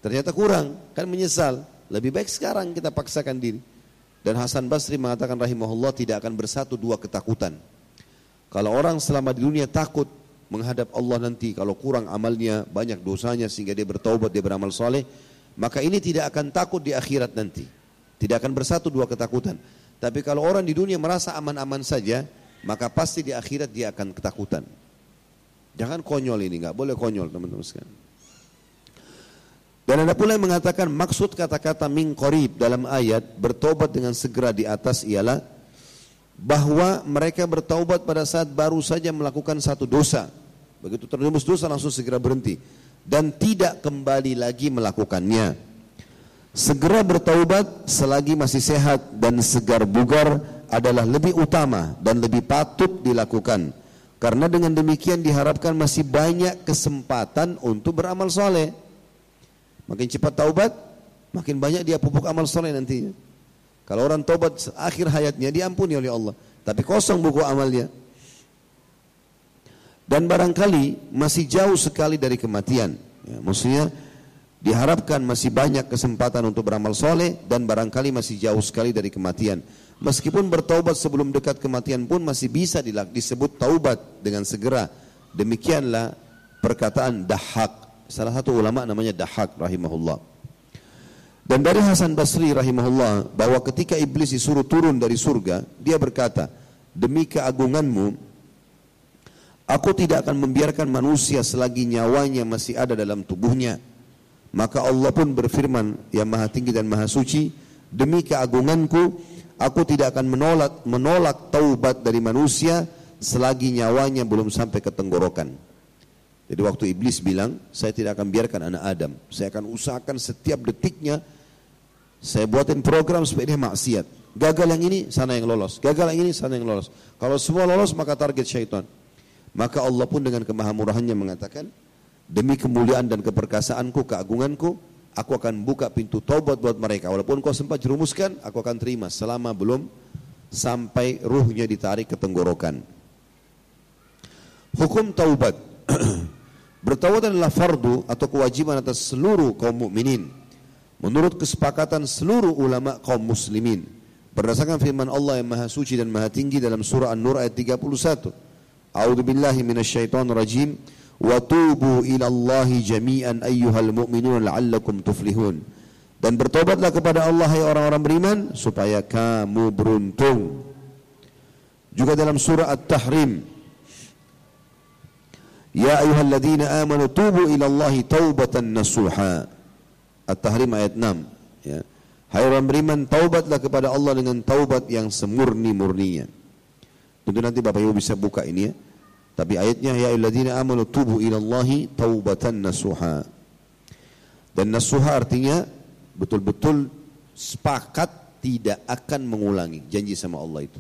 Ternyata kurang, kan menyesal. Lebih baik sekarang kita paksakan diri. Dan Hasan Basri mengatakan rahimahullah tidak akan bersatu dua ketakutan. Kalau orang selama di dunia takut menghadap Allah nanti kalau kurang amalnya, banyak dosanya sehingga dia bertaubat, dia beramal soleh, maka ini tidak akan takut di akhirat nanti. Tidak akan bersatu dua ketakutan. Tapi kalau orang di dunia merasa aman-aman saja, maka pasti di akhirat dia akan ketakutan. Jangan konyol ini, nggak boleh konyol teman-teman sekalian. Dan ada pula yang mengatakan maksud kata-kata min qarib dalam ayat bertobat dengan segera di atas ialah bahwa mereka bertaubat pada saat baru saja melakukan satu dosa. Begitu terjumus dosa langsung segera berhenti dan tidak kembali lagi melakukannya. Segera bertaubat selagi masih sehat dan segar bugar adalah lebih utama dan lebih patut dilakukan. Karena dengan demikian diharapkan masih banyak kesempatan untuk beramal soleh. Makin cepat taubat, makin banyak dia pupuk amal soleh nantinya. Kalau orang taubat akhir hayatnya diampuni oleh Allah, tapi kosong buku amalnya. Dan barangkali masih jauh sekali dari kematian. Ya, maksudnya diharapkan masih banyak kesempatan untuk beramal soleh dan barangkali masih jauh sekali dari kematian. Meskipun bertaubat sebelum dekat kematian pun masih bisa disebut taubat dengan segera. Demikianlah perkataan dahak Salah satu ulama namanya Dahak rahimahullah. Dan dari Hasan Basri rahimahullah bahwa ketika iblis disuruh turun dari surga, dia berkata, "Demi keagunganmu, aku tidak akan membiarkan manusia selagi nyawanya masih ada dalam tubuhnya." Maka Allah pun berfirman, yang Maha Tinggi dan Maha Suci, "Demi keagunganku, aku tidak akan menolak menolak taubat dari manusia selagi nyawanya belum sampai ke tenggorokan." Jadi waktu iblis bilang, saya tidak akan biarkan anak Adam. Saya akan usahakan setiap detiknya, saya buatin program supaya dia maksiat. Gagal yang ini, sana yang lolos. Gagal yang ini, sana yang lolos. Kalau semua lolos, maka target syaitan. Maka Allah pun dengan kemahamurahannya mengatakan, demi kemuliaan dan keperkasaanku, keagunganku, aku akan buka pintu taubat buat mereka. Walaupun kau sempat jerumuskan, aku akan terima selama belum sampai ruhnya ditarik ke tenggorokan. Hukum taubat. Bertaubat adalah fardu atau kewajiban atas seluruh kaum mukminin. Menurut kesepakatan seluruh ulama kaum muslimin. Berdasarkan firman Allah yang maha suci dan maha tinggi dalam surah An-Nur ayat 31. A'udzu rajim. Tubu ila Allah jami'an ayyuhal mu'minun la'allakum tuflihun. Dan bertobatlah kepada Allah hai orang-orang beriman supaya kamu beruntung. Juga dalam surah At-Tahrim Ya ayyuhalladzina amanu tubu ila Allahi taubatan nasuha. At-Tahrim ayat 6. Ya. Hai orang beriman, taubatlah kepada Allah dengan taubat yang semurni-murninya. Tentu nanti Bapak Ibu bisa buka ini ya. Tapi ayatnya ya ayyuhalladzina amanu tubu ila Allahi taubatan nasuha. Dan nasuha artinya betul-betul sepakat tidak akan mengulangi janji sama Allah itu.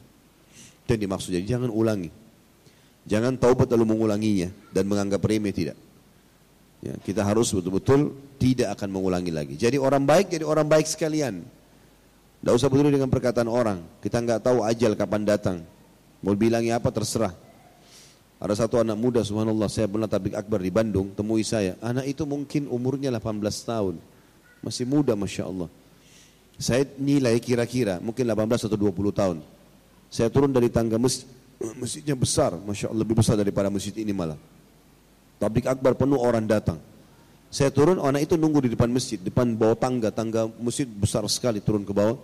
Yang dimaksud. Jadi jangan ulangi. Jangan taubat lalu mengulanginya dan menganggap remeh tidak. Ya, kita harus betul-betul tidak akan mengulangi lagi. Jadi orang baik jadi orang baik sekalian. Tidak usah peduli dengan perkataan orang. Kita nggak tahu ajal kapan datang. Mau bilangnya apa terserah. Ada satu anak muda subhanallah saya pernah tablik akbar di Bandung temui saya. Anak itu mungkin umurnya 18 tahun. Masih muda Masya Allah. Saya nilai kira-kira mungkin 18 atau 20 tahun. Saya turun dari tangga masjid Masjidnya besar, Masya Allah lebih besar daripada masjid ini malah. Tablik akbar penuh orang datang. Saya turun, anak itu nunggu di depan masjid, depan bawah tangga, tangga masjid besar sekali turun ke bawah.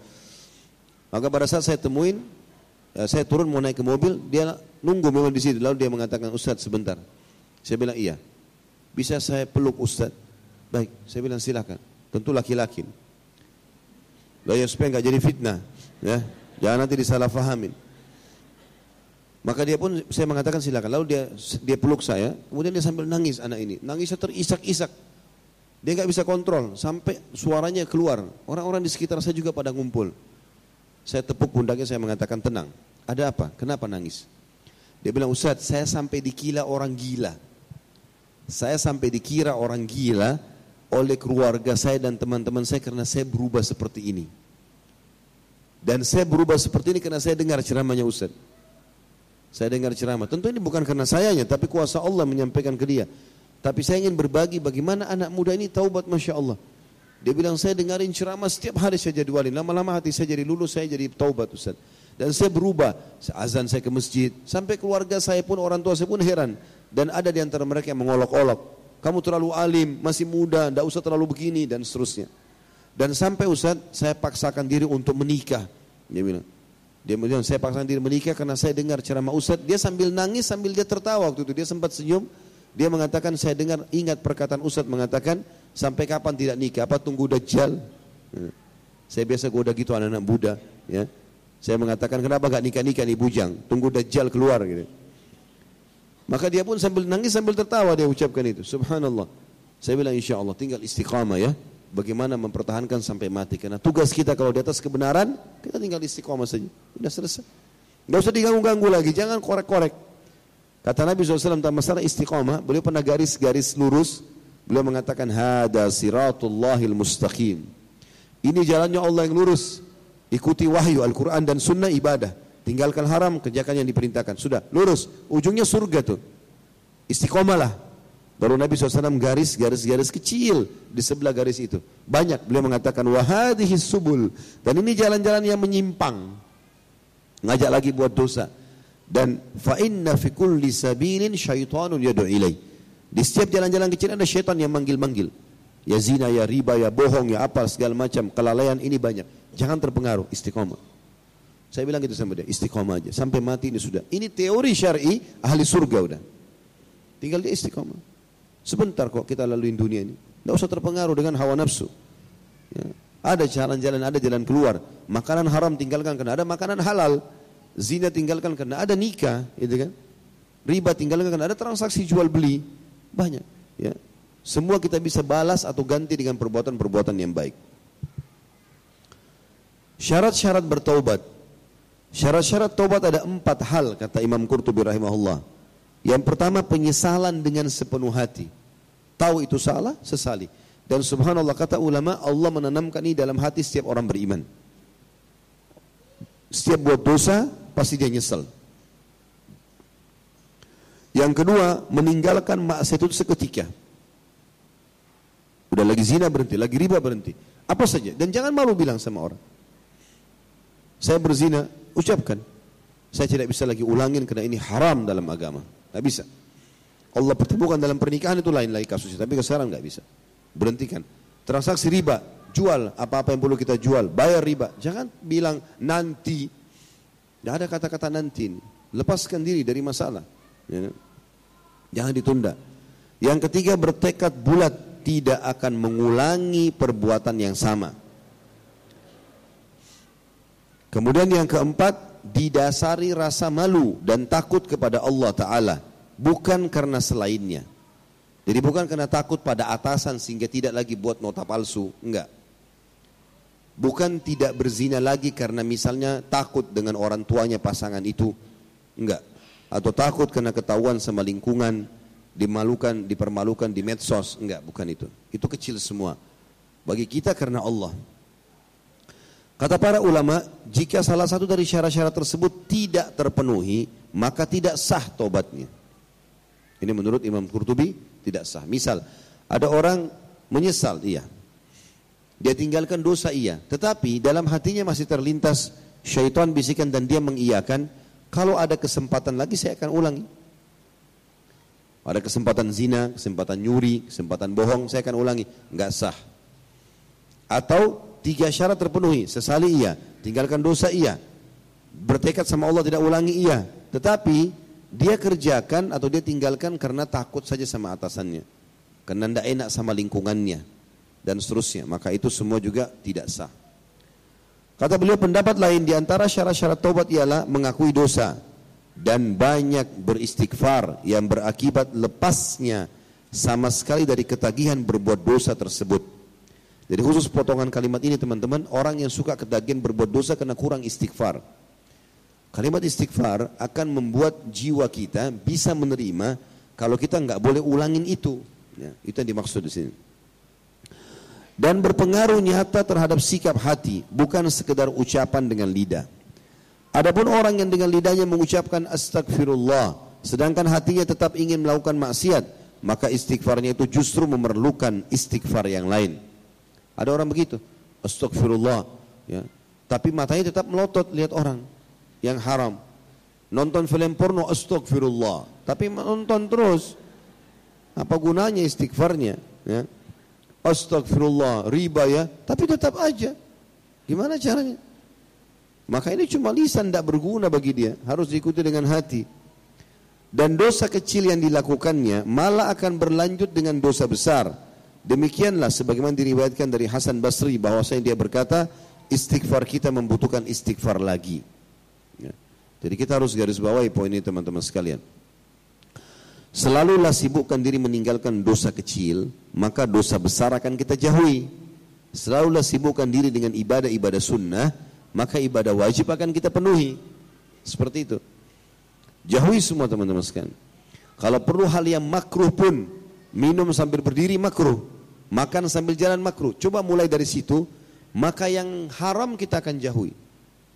Maka pada saat saya temuin, saya turun mau naik ke mobil, dia nunggu memang di sini. Lalu dia mengatakan, Ustadz sebentar. Saya bilang iya. Bisa saya peluk Ustadz? Baik, saya bilang silakan. Tentu laki-laki. Ya supaya nggak jadi fitnah, ya. Jangan nanti disalahfahamin. Maka dia pun saya mengatakan silakan. Lalu dia dia peluk saya, kemudian dia sambil nangis anak ini. Nangisnya terisak-isak. Dia nggak bisa kontrol sampai suaranya keluar. Orang-orang di sekitar saya juga pada ngumpul. Saya tepuk pundaknya saya mengatakan tenang. Ada apa? Kenapa nangis? Dia bilang Ustaz, saya sampai dikira orang gila. Saya sampai dikira orang gila oleh keluarga saya dan teman-teman saya karena saya berubah seperti ini. Dan saya berubah seperti ini karena saya dengar ceramahnya Ustaz. Saya dengar ceramah. Tentu ini bukan karena sayanya, tapi kuasa Allah menyampaikan ke dia. Tapi saya ingin berbagi bagaimana anak muda ini taubat Masya Allah. Dia bilang saya dengarin ceramah setiap hari saya jadwalin. Lama-lama hati saya jadi lulus, saya jadi taubat Ustaz. Dan saya berubah. Azan saya ke masjid. Sampai keluarga saya pun, orang tua saya pun heran. Dan ada di antara mereka yang mengolok-olok. Kamu terlalu alim, masih muda, tidak usah terlalu begini, dan seterusnya. Dan sampai Ustaz, saya paksakan diri untuk menikah. Dia bilang, dia bilang, saya paksa diri menikah karena saya dengar ceramah Ustadz. Dia sambil nangis, sambil dia tertawa waktu itu. Dia sempat senyum. Dia mengatakan, saya dengar, ingat perkataan Ustadz mengatakan, sampai kapan tidak nikah? Apa tunggu Dajjal? Ya. Saya biasa goda gitu anak-anak Buddha. Ya. Saya mengatakan, kenapa gak nikah-nikah nih bujang? Tunggu Dajjal keluar. Gitu. Maka dia pun sambil nangis, sambil tertawa dia ucapkan itu. Subhanallah. Saya bilang, insya Allah, tinggal istiqamah ya bagaimana mempertahankan sampai mati. Karena tugas kita kalau di atas kebenaran, kita tinggal istiqomah saja. Sudah selesai. Tidak usah diganggu-ganggu lagi, jangan korek-korek. Kata Nabi SAW tentang masalah istiqomah, beliau pernah garis-garis lurus. Beliau mengatakan, Hada siratullahil mustaqim. Ini jalannya Allah yang lurus. Ikuti wahyu Al-Quran dan sunnah ibadah. Tinggalkan haram, kerjakan yang diperintahkan. Sudah, lurus. Ujungnya surga tuh. Istiqomahlah. Baru Nabi SAW garis, garis, garis kecil di sebelah garis itu. Banyak beliau mengatakan wahadihi subul dan ini jalan-jalan yang menyimpang. Ngajak lagi buat dosa. Dan fa inna fi kulli sabilin syaitanun yad'u ilai. Di setiap jalan-jalan kecil ada syaitan yang manggil-manggil. Ya zina, ya riba, ya bohong, ya apa segala macam kelalaian ini banyak. Jangan terpengaruh, istiqomah. Saya bilang gitu sama dia, istiqomah aja. Sampai mati ini sudah. Ini teori syar'i ahli surga udah. Tinggal dia istiqomah. Sebentar kok kita lalui dunia ini. Tidak usah terpengaruh dengan hawa nafsu. Ya. Ada jalan-jalan, ada jalan keluar. Makanan haram tinggalkan karena ada makanan halal. Zina tinggalkan karena ada nikah, gitu kan? Riba tinggalkan karena ada transaksi jual beli. Banyak, ya. Semua kita bisa balas atau ganti dengan perbuatan-perbuatan yang baik. Syarat-syarat bertaubat. Syarat-syarat taubat ada empat hal kata Imam Qurtubi rahimahullah. Yang pertama penyesalan dengan sepenuh hati. Tahu itu salah, sesali. Dan subhanallah kata ulama Allah menanamkan ini dalam hati setiap orang beriman. Setiap buat dosa pasti dia nyesal. Yang kedua, meninggalkan maksiat itu seketika. Udah lagi zina berhenti, lagi riba berhenti. Apa saja. Dan jangan malu bilang sama orang. Saya berzina, ucapkan. Saya tidak bisa lagi ulangin karena ini haram dalam agama. Tidak bisa. Allah pertemukan dalam pernikahan itu lain lagi kasusnya. Tapi sekarang nggak bisa. Berhentikan. Transaksi riba, jual apa-apa yang perlu kita jual, bayar riba. Jangan bilang nanti. Tidak ada kata-kata nanti. Lepaskan diri dari masalah. Ya. Jangan ditunda. Yang ketiga bertekad bulat tidak akan mengulangi perbuatan yang sama. Kemudian yang keempat didasari rasa malu dan takut kepada Allah Ta'ala. Bukan karena selainnya. Jadi bukan karena takut pada atasan sehingga tidak lagi buat nota palsu. Enggak. Bukan tidak berzina lagi karena misalnya takut dengan orang tuanya pasangan itu. Enggak atau takut karena ketahuan sama lingkungan, dimalukan, dipermalukan di medsos, enggak, bukan itu. Itu kecil semua. Bagi kita karena Allah. Kata para ulama, jika salah satu dari syarat-syarat tersebut tidak terpenuhi, maka tidak sah tobatnya. Ini menurut Imam Qurtubi tidak sah. Misal, ada orang menyesal, iya. Dia tinggalkan dosa, iya. Tetapi dalam hatinya masih terlintas syaitan bisikan dan dia mengiyakan, kalau ada kesempatan lagi saya akan ulangi. Ada kesempatan zina, kesempatan nyuri, kesempatan bohong, saya akan ulangi. Enggak sah. Atau tiga syarat terpenuhi, sesali iya, tinggalkan dosa iya, bertekad sama Allah tidak ulangi iya. Tetapi dia kerjakan atau dia tinggalkan karena takut saja sama atasannya. Karena tidak enak sama lingkungannya dan seterusnya. Maka itu semua juga tidak sah. Kata beliau pendapat lain di antara syarat-syarat taubat ialah mengakui dosa dan banyak beristighfar yang berakibat lepasnya sama sekali dari ketagihan berbuat dosa tersebut. Jadi khusus potongan kalimat ini teman-teman, orang yang suka ketagihan berbuat dosa karena kurang istighfar. Kalimat istighfar akan membuat jiwa kita bisa menerima kalau kita nggak boleh ulangin itu. Ya, itu yang dimaksud di sini dan berpengaruh nyata terhadap sikap hati, bukan sekedar ucapan dengan lidah. Adapun orang yang dengan lidahnya mengucapkan astagfirullah, sedangkan hatinya tetap ingin melakukan maksiat, maka istighfarnya itu justru memerlukan istighfar yang lain. Ada orang begitu, astagfirullah, ya. tapi matanya tetap melotot lihat orang yang haram. Nonton film porno astagfirullah, tapi nonton terus. Apa gunanya istighfarnya? Ya. Astagfirullah, riba ya, tapi tetap aja. Gimana caranya? Maka ini cuma lisan tidak berguna bagi dia, harus diikuti dengan hati. Dan dosa kecil yang dilakukannya malah akan berlanjut dengan dosa besar. Demikianlah sebagaimana diriwayatkan dari Hasan Basri bahwasanya dia berkata, istighfar kita membutuhkan istighfar lagi. Ya. Jadi kita harus garis bawahi poin ini teman-teman sekalian. Selalulah sibukkan diri meninggalkan dosa kecil, maka dosa besar akan kita jauhi. Selalulah sibukkan diri dengan ibadah-ibadah sunnah, maka ibadah wajib akan kita penuhi. Seperti itu. Jauhi semua teman-teman sekalian. Kalau perlu hal yang makruh pun, minum sambil berdiri makruh, makan sambil jalan makruh. Coba mulai dari situ, maka yang haram kita akan jauhi.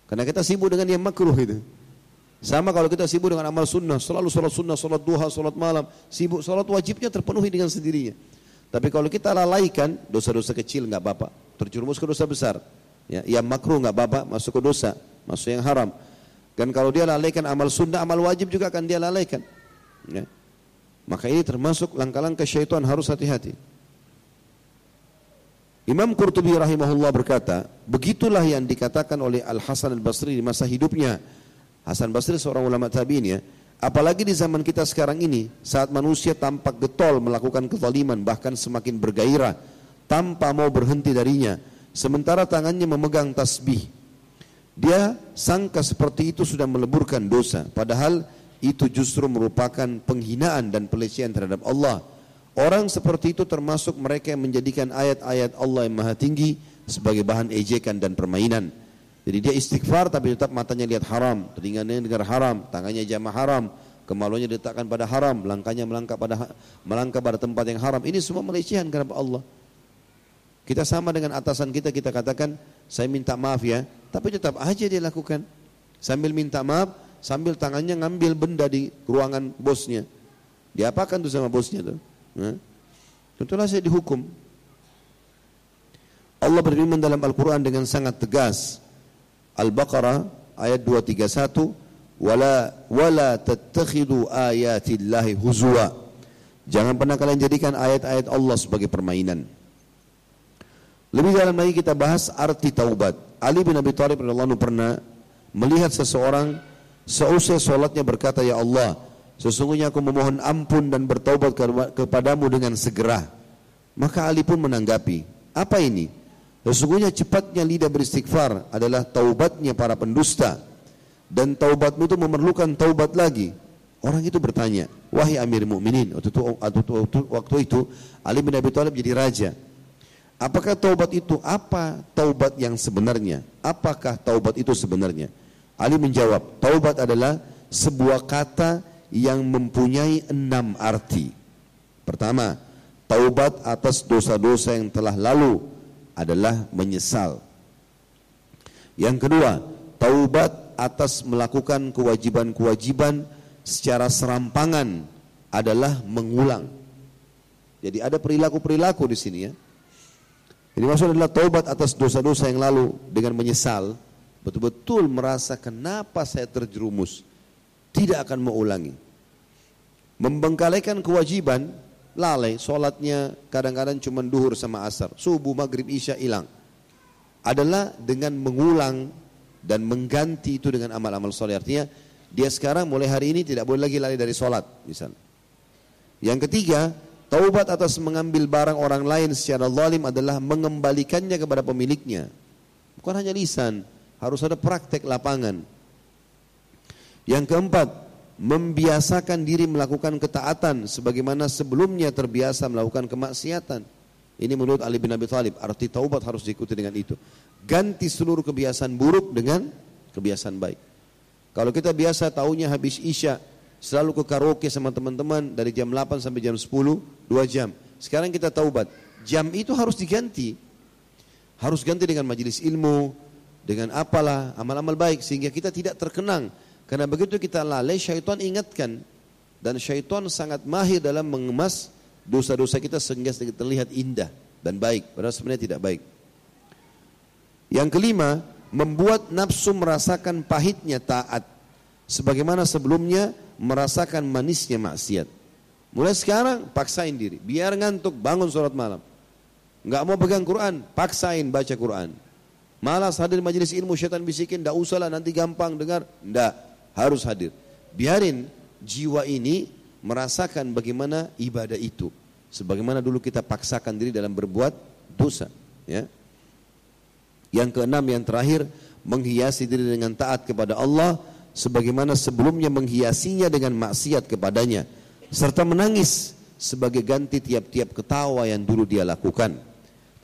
Karena kita sibuk dengan yang makruh itu. Sama kalau kita sibuk dengan amal sunnah, selalu sholat sunnah, sholat duha, sholat malam, sibuk sholat wajibnya terpenuhi dengan sendirinya. Tapi kalau kita lalaikan dosa-dosa kecil nggak apa-apa, terjerumus ke dosa besar. Ya, yang makruh nggak apa-apa, masuk ke dosa, masuk yang haram. Dan kalau dia lalaikan amal sunnah, amal wajib juga akan dia lalaikan. Ya. Maka ini termasuk langkah-langkah syaitan harus hati-hati. Imam Qurtubi rahimahullah berkata, begitulah yang dikatakan oleh Al Hasan Al Basri di masa hidupnya Hasan Basri seorang ulama tabi'in ya. Apalagi di zaman kita sekarang ini, saat manusia tampak getol melakukan kezaliman, bahkan semakin bergairah, tanpa mau berhenti darinya, sementara tangannya memegang tasbih. Dia sangka seperti itu sudah meleburkan dosa, padahal itu justru merupakan penghinaan dan pelecehan terhadap Allah. Orang seperti itu termasuk mereka yang menjadikan ayat-ayat Allah yang maha tinggi sebagai bahan ejekan dan permainan. Jadi dia istighfar tapi tetap matanya lihat haram, telinganya dengar haram, tangannya jamah haram, kemaluannya diletakkan pada haram, langkahnya melangkah pada melangkah pada tempat yang haram. Ini semua melecehan kepada Allah. Kita sama dengan atasan kita, kita katakan, saya minta maaf ya, tapi tetap aja dia lakukan. Sambil minta maaf, sambil tangannya ngambil benda di ruangan bosnya. Diapakan tuh sama bosnya tuh? Nah, tentulah saya dihukum. Allah berfirman dalam Al-Quran dengan sangat tegas. Al-Baqarah ayat 231 wala wala tattakhidu ayatillahi huzwa. Jangan pernah kalian jadikan ayat-ayat Allah sebagai permainan. Lebih dalam lagi kita bahas arti taubat. Ali bin Abi Thalib radhiyallahu pernah melihat seseorang seusai solatnya berkata, "Ya Allah, sesungguhnya aku memohon ampun dan bertaubat kepadamu dengan segera." Maka Ali pun menanggapi, "Apa ini?" Sesungguhnya cepatnya lidah beristighfar adalah taubatnya para pendusta. Dan taubatmu itu memerlukan taubat lagi. Orang itu bertanya, wahai Amir Mukminin waktu itu, waktu itu Ali bin Abi Thalib jadi raja. Apakah taubat itu apa taubat yang sebenarnya? Apakah taubat itu sebenarnya? Ali menjawab, taubat adalah sebuah kata yang mempunyai enam arti. Pertama, taubat atas dosa-dosa yang telah lalu adalah menyesal. Yang kedua, taubat atas melakukan kewajiban-kewajiban secara serampangan adalah mengulang. Jadi ada perilaku-perilaku di sini ya. Jadi maksud adalah taubat atas dosa-dosa yang lalu dengan menyesal, betul-betul merasa kenapa saya terjerumus, tidak akan mengulangi. Membengkalikan kewajiban lalai, sholatnya kadang-kadang cuma duhur sama asar, subuh, maghrib, isya hilang. Adalah dengan mengulang dan mengganti itu dengan amal-amal soleh. Artinya dia sekarang mulai hari ini tidak boleh lagi lari dari sholat misalnya. Yang ketiga, taubat atas mengambil barang orang lain secara zalim adalah mengembalikannya kepada pemiliknya. Bukan hanya lisan, harus ada praktek lapangan. Yang keempat, membiasakan diri melakukan ketaatan sebagaimana sebelumnya terbiasa melakukan kemaksiatan. Ini menurut Ali bin Abi Thalib, arti taubat harus diikuti dengan itu. Ganti seluruh kebiasaan buruk dengan kebiasaan baik. Kalau kita biasa tahunya habis Isya, selalu ke karaoke sama teman-teman dari jam 8 sampai jam 10, 2 jam. Sekarang kita taubat, jam itu harus diganti. Harus ganti dengan majelis ilmu, dengan apalah, amal-amal baik sehingga kita tidak terkenang karena begitu kita lalai, syaitan ingatkan. Dan syaitan sangat mahir dalam mengemas dosa-dosa kita sehingga terlihat indah dan baik. Padahal sebenarnya tidak baik. Yang kelima, membuat nafsu merasakan pahitnya taat. Sebagaimana sebelumnya merasakan manisnya maksiat. Mulai sekarang paksain diri. Biar ngantuk bangun sholat malam. Enggak mau pegang Quran, paksain baca Quran. Malas hadir majelis ilmu, syaitan bisikin, enggak usah lah nanti gampang dengar. Enggak harus hadir. Biarin jiwa ini merasakan bagaimana ibadah itu. Sebagaimana dulu kita paksakan diri dalam berbuat dosa. Ya. Yang keenam, yang terakhir, menghiasi diri dengan taat kepada Allah sebagaimana sebelumnya menghiasinya dengan maksiat kepadanya serta menangis sebagai ganti tiap-tiap ketawa yang dulu dia lakukan.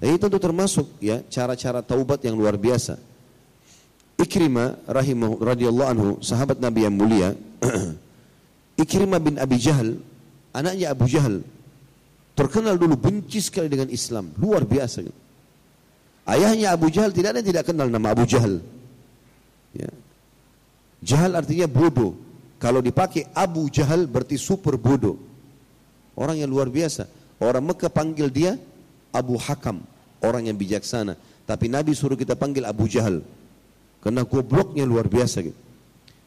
Dan ini tentu termasuk ya cara-cara taubat yang luar biasa. Ikrimah rahimah radhiyallahu anhu, sahabat Nabi yang mulia, Ikrimah bin Abi Jahal, anaknya Abu Jahal, terkenal dulu benci sekali dengan Islam, luar biasa. Ayahnya Abu Jahal tidak ada yang tidak kenal nama Abu Jahal. Ya. Jahal artinya bodoh. Kalau dipakai Abu Jahal berarti super bodoh. Orang yang luar biasa. Orang Mekah panggil dia Abu Hakam, orang yang bijaksana. Tapi Nabi suruh kita panggil Abu Jahal. Karena gobloknya luar biasa gitu.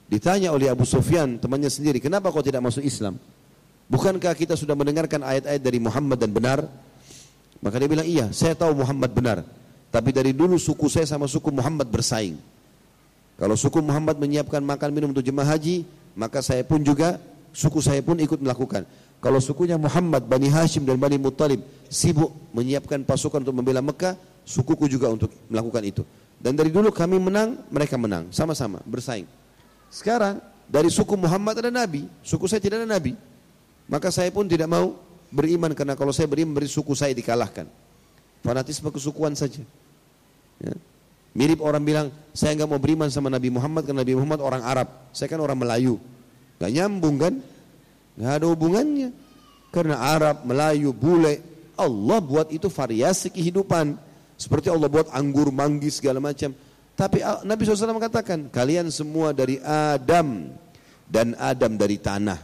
Ditanya oleh Abu Sufyan temannya sendiri, kenapa kau tidak masuk Islam? Bukankah kita sudah mendengarkan ayat-ayat dari Muhammad dan benar? Maka dia bilang, iya, saya tahu Muhammad benar. Tapi dari dulu suku saya sama suku Muhammad bersaing. Kalau suku Muhammad menyiapkan makan minum untuk jemaah haji, maka saya pun juga, suku saya pun ikut melakukan. Kalau sukunya Muhammad, Bani Hashim dan Bani Muttalib sibuk menyiapkan pasukan untuk membela Mekah, sukuku juga untuk melakukan itu. Dan dari dulu kami menang, mereka menang. Sama-sama, bersaing. Sekarang, dari suku Muhammad ada Nabi. Suku saya tidak ada Nabi. Maka saya pun tidak mau beriman. Karena kalau saya beriman, beri suku saya dikalahkan. Fanatisme kesukuan saja. Ya. Mirip orang bilang, saya nggak mau beriman sama Nabi Muhammad karena Nabi Muhammad orang Arab. Saya kan orang Melayu. Gak nyambung kan? Gak ada hubungannya. Karena Arab, Melayu, bule, Allah buat itu variasi kehidupan. Seperti Allah buat anggur, manggi, segala macam. Tapi Nabi SAW mengatakan, kalian semua dari Adam dan Adam dari tanah.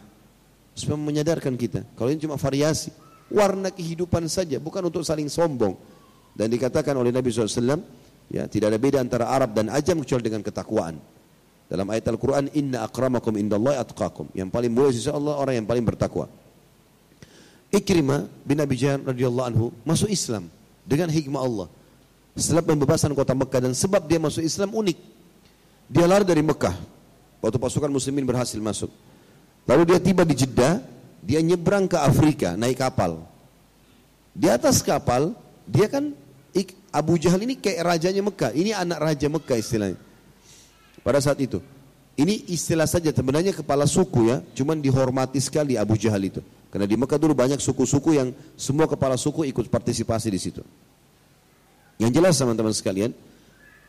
Supaya menyadarkan kita, kalau ini cuma variasi, warna kehidupan saja, bukan untuk saling sombong. Dan dikatakan oleh Nabi SAW, ya tidak ada beda antara Arab dan Ajam kecuali dengan ketakwaan. Dalam ayat Al-Quran, Inna akramakum indallahi atqakum. Yang paling mulia sisi Allah orang yang paling bertakwa. Ikrimah bin Abi Jahal radhiyallahu anhu masuk Islam dengan hikmah Allah. Setelah pembebasan kota Mekah dan sebab dia masuk Islam unik. Dia lari dari Mekah waktu pasukan muslimin berhasil masuk. Lalu dia tiba di Jeddah, dia nyebrang ke Afrika naik kapal. Di atas kapal, dia kan Abu Jahal ini kayak rajanya Mekah. Ini anak raja Mekah istilahnya. Pada saat itu. Ini istilah saja sebenarnya kepala suku ya, cuman dihormati sekali Abu Jahal itu. Karena di Mekah dulu banyak suku-suku yang semua kepala suku ikut partisipasi di situ. Yang jelas teman-teman sekalian,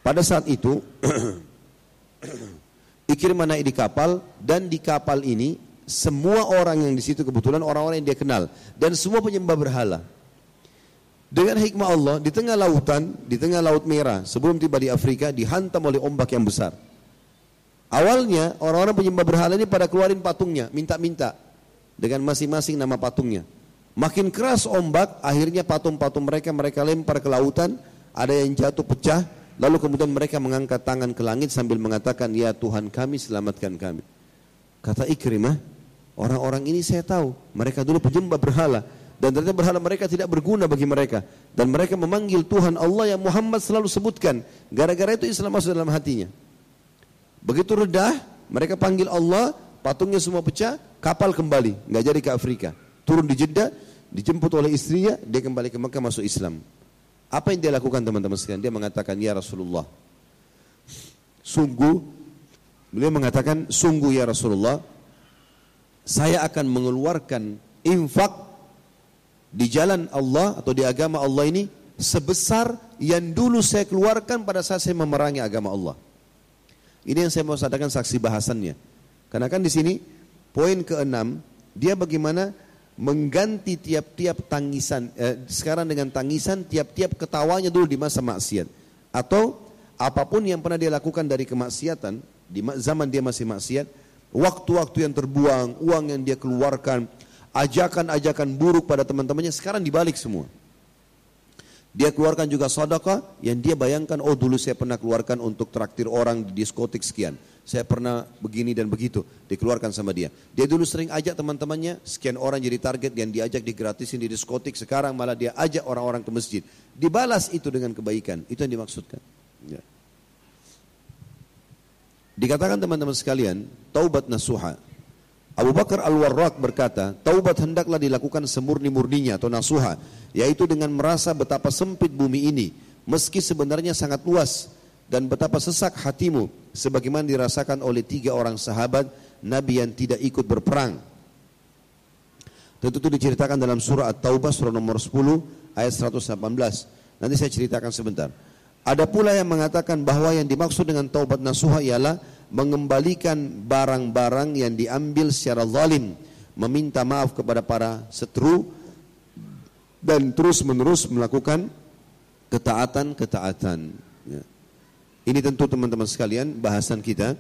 pada saat itu Ikrimah naik di kapal dan di kapal ini semua orang yang di situ kebetulan orang-orang yang dia kenal dan semua penyembah berhala. Dengan hikmah Allah di tengah lautan, di tengah laut merah, sebelum tiba di Afrika dihantam oleh ombak yang besar. Awalnya orang-orang penyembah berhala ini pada keluarin patungnya, minta-minta dengan masing-masing nama patungnya. Makin keras ombak, akhirnya patung-patung mereka mereka lempar ke lautan, ada yang jatuh pecah, lalu kemudian mereka mengangkat tangan ke langit sambil mengatakan, "Ya Tuhan kami, selamatkan kami." Kata Ikrimah, orang-orang ini saya tahu, mereka dulu penyembah berhala dan ternyata berhala mereka tidak berguna bagi mereka dan mereka memanggil Tuhan Allah yang Muhammad selalu sebutkan. Gara-gara itu Islam masuk dalam hatinya. Begitu redah, mereka panggil Allah, patungnya semua pecah, kapal kembali, nggak jadi ke Afrika. Turun di Jeddah, dijemput oleh istrinya, dia kembali ke Mekah masuk Islam. Apa yang dia lakukan teman-teman sekalian? Dia mengatakan, ya Rasulullah, sungguh, beliau mengatakan, sungguh ya Rasulullah, saya akan mengeluarkan infak di jalan Allah atau di agama Allah ini sebesar yang dulu saya keluarkan pada saat saya memerangi agama Allah. Ini yang saya mau sadarkan saksi bahasannya. Karena kan di sini poin keenam dia bagaimana mengganti tiap-tiap tangisan eh, sekarang dengan tangisan tiap-tiap ketawanya dulu di masa maksiat. Atau apa pun yang pernah dia lakukan dari kemaksiatan di zaman dia masih maksiat waktu-waktu yang terbuang uang yang dia keluarkan ajakan-ajakan buruk pada teman-temannya sekarang dibalik semua dia keluarkan juga sedekah yang dia bayangkan, oh dulu saya pernah keluarkan untuk traktir orang di diskotik sekian. Saya pernah begini dan begitu, dikeluarkan sama dia. Dia dulu sering ajak teman-temannya, sekian orang jadi target yang diajak digratisin di diskotik. Sekarang malah dia ajak orang-orang ke masjid. Dibalas itu dengan kebaikan, itu yang dimaksudkan. Ya. Dikatakan teman-teman sekalian, taubat nasuha. Abu Bakar Al-Warraq berkata, taubat hendaklah dilakukan semurni-murninya atau nasuha yaitu dengan merasa betapa sempit bumi ini meski sebenarnya sangat luas dan betapa sesak hatimu sebagaimana dirasakan oleh tiga orang sahabat Nabi yang tidak ikut berperang. Tentu itu diceritakan dalam surah At-Taubah surah nomor 10 ayat 118. Nanti saya ceritakan sebentar. Ada pula yang mengatakan bahwa yang dimaksud dengan taubat nasuha ialah mengembalikan barang-barang yang diambil secara zalim, meminta maaf kepada para seteru dan terus menerus melakukan ketaatan-ketaatan. Ya. Ini tentu teman-teman sekalian bahasan kita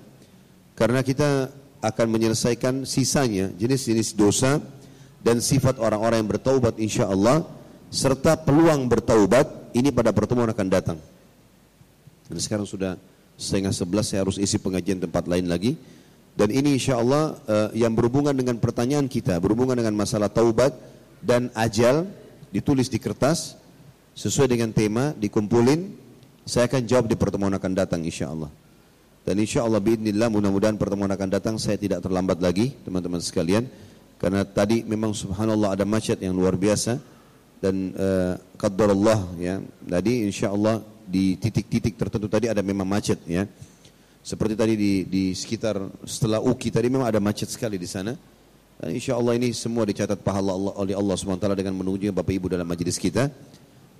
karena kita akan menyelesaikan sisanya jenis-jenis dosa dan sifat orang-orang yang bertaubat insya Allah serta peluang bertaubat ini pada pertemuan akan datang. Dan sekarang sudah setengah sebelas saya harus isi pengajian tempat lain lagi dan ini insya Allah uh, yang berhubungan dengan pertanyaan kita berhubungan dengan masalah taubat dan ajal ditulis di kertas sesuai dengan tema, dikumpulin. Saya akan jawab di pertemuan akan datang insya Allah. Dan insya Allah biidnillah mudah-mudahan pertemuan akan datang saya tidak terlambat lagi teman-teman sekalian. Karena tadi memang subhanallah ada macet yang luar biasa. Dan uh, Allah ya. Tadi insya Allah di titik-titik tertentu tadi ada memang macet ya. Seperti tadi di, di sekitar setelah Uki tadi memang ada macet sekali di sana. Dan insya Allah ini semua dicatat pahala Allah, oleh Allah SWT dengan menunjukkan Bapak Ibu dalam majlis kita.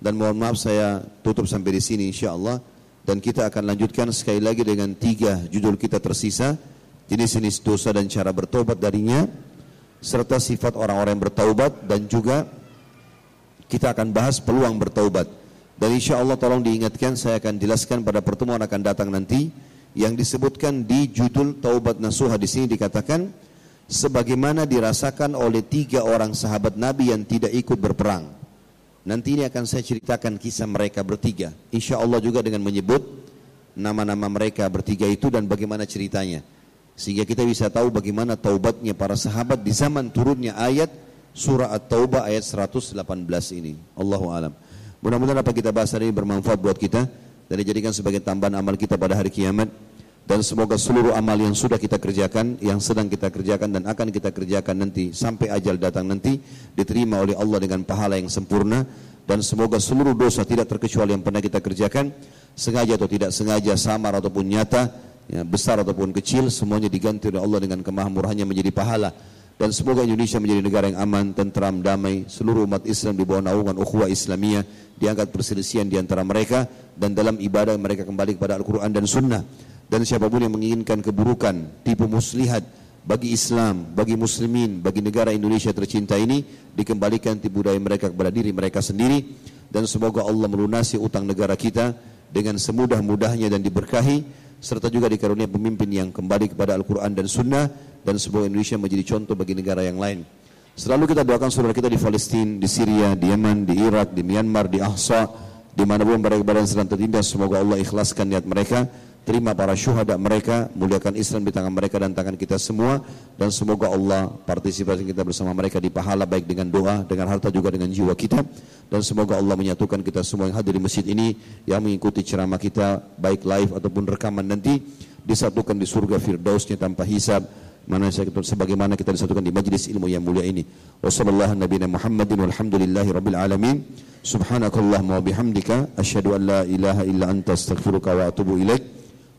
Dan mohon maaf saya tutup sampai di sini insya Allah. dan kita akan lanjutkan sekali lagi dengan tiga judul kita tersisa jenis-jenis dosa dan cara bertobat darinya serta sifat orang-orang yang bertaubat dan juga kita akan bahas peluang bertaubat dan insya Allah tolong diingatkan saya akan jelaskan pada pertemuan akan datang nanti yang disebutkan di judul taubat nasuha di sini dikatakan sebagaimana dirasakan oleh tiga orang sahabat Nabi yang tidak ikut berperang Nanti ini akan saya ceritakan kisah mereka bertiga. Insya Allah juga dengan menyebut nama-nama mereka bertiga itu dan bagaimana ceritanya. Sehingga kita bisa tahu bagaimana taubatnya para sahabat di zaman turunnya ayat surah At-Taubah ayat 118 ini. Allahu alam. Mudah-mudahan apa kita bahas hari ini bermanfaat buat kita dan dijadikan sebagai tambahan amal kita pada hari kiamat. Dan semoga seluruh amal yang sudah kita kerjakan, yang sedang kita kerjakan dan akan kita kerjakan nanti sampai ajal datang nanti diterima oleh Allah dengan pahala yang sempurna. Dan semoga seluruh dosa tidak terkecuali yang pernah kita kerjakan sengaja atau tidak sengaja samar ataupun nyata ya, besar ataupun kecil semuanya diganti oleh Allah dengan kemahamurahannya menjadi pahala dan semoga Indonesia menjadi negara yang aman, tentram, damai, seluruh umat Islam di bawah naungan ukhuwah Islamiyah, diangkat perselisihan di antara mereka dan dalam ibadah mereka kembali kepada Al-Quran dan Sunnah. Dan siapa pun yang menginginkan keburukan, tipu muslihat bagi Islam, bagi muslimin, bagi negara Indonesia tercinta ini dikembalikan tipu daya mereka kepada diri mereka sendiri. Dan semoga Allah melunasi utang negara kita dengan semudah-mudahnya dan diberkahi serta juga dikarunia pemimpin yang kembali kepada Al-Quran dan Sunnah dan semoga Indonesia menjadi contoh bagi negara yang lain. Selalu kita doakan saudara kita di Palestina, di Syria, di Yaman, di Irak, di Myanmar, di Ahsa, pun mereka berada sedang tertindas, semoga Allah ikhlaskan niat mereka terima para syuhada mereka, muliakan Islam di tangan mereka dan tangan kita semua. Dan semoga Allah partisipasi kita bersama mereka di pahala baik dengan doa, dengan harta juga dengan jiwa kita. Dan semoga Allah menyatukan kita semua yang hadir di masjid ini yang mengikuti ceramah kita baik live ataupun rekaman nanti disatukan di surga firdausnya tanpa hisab. Mana sebagaimana kita disatukan di majlis ilmu yang mulia ini. Wassallallahu nabiyana Muhammadin walhamdulillahi rabbil alamin. Subhanakallahumma wa bihamdika asyhadu an la ilaha illa anta astaghfiruka wa atubu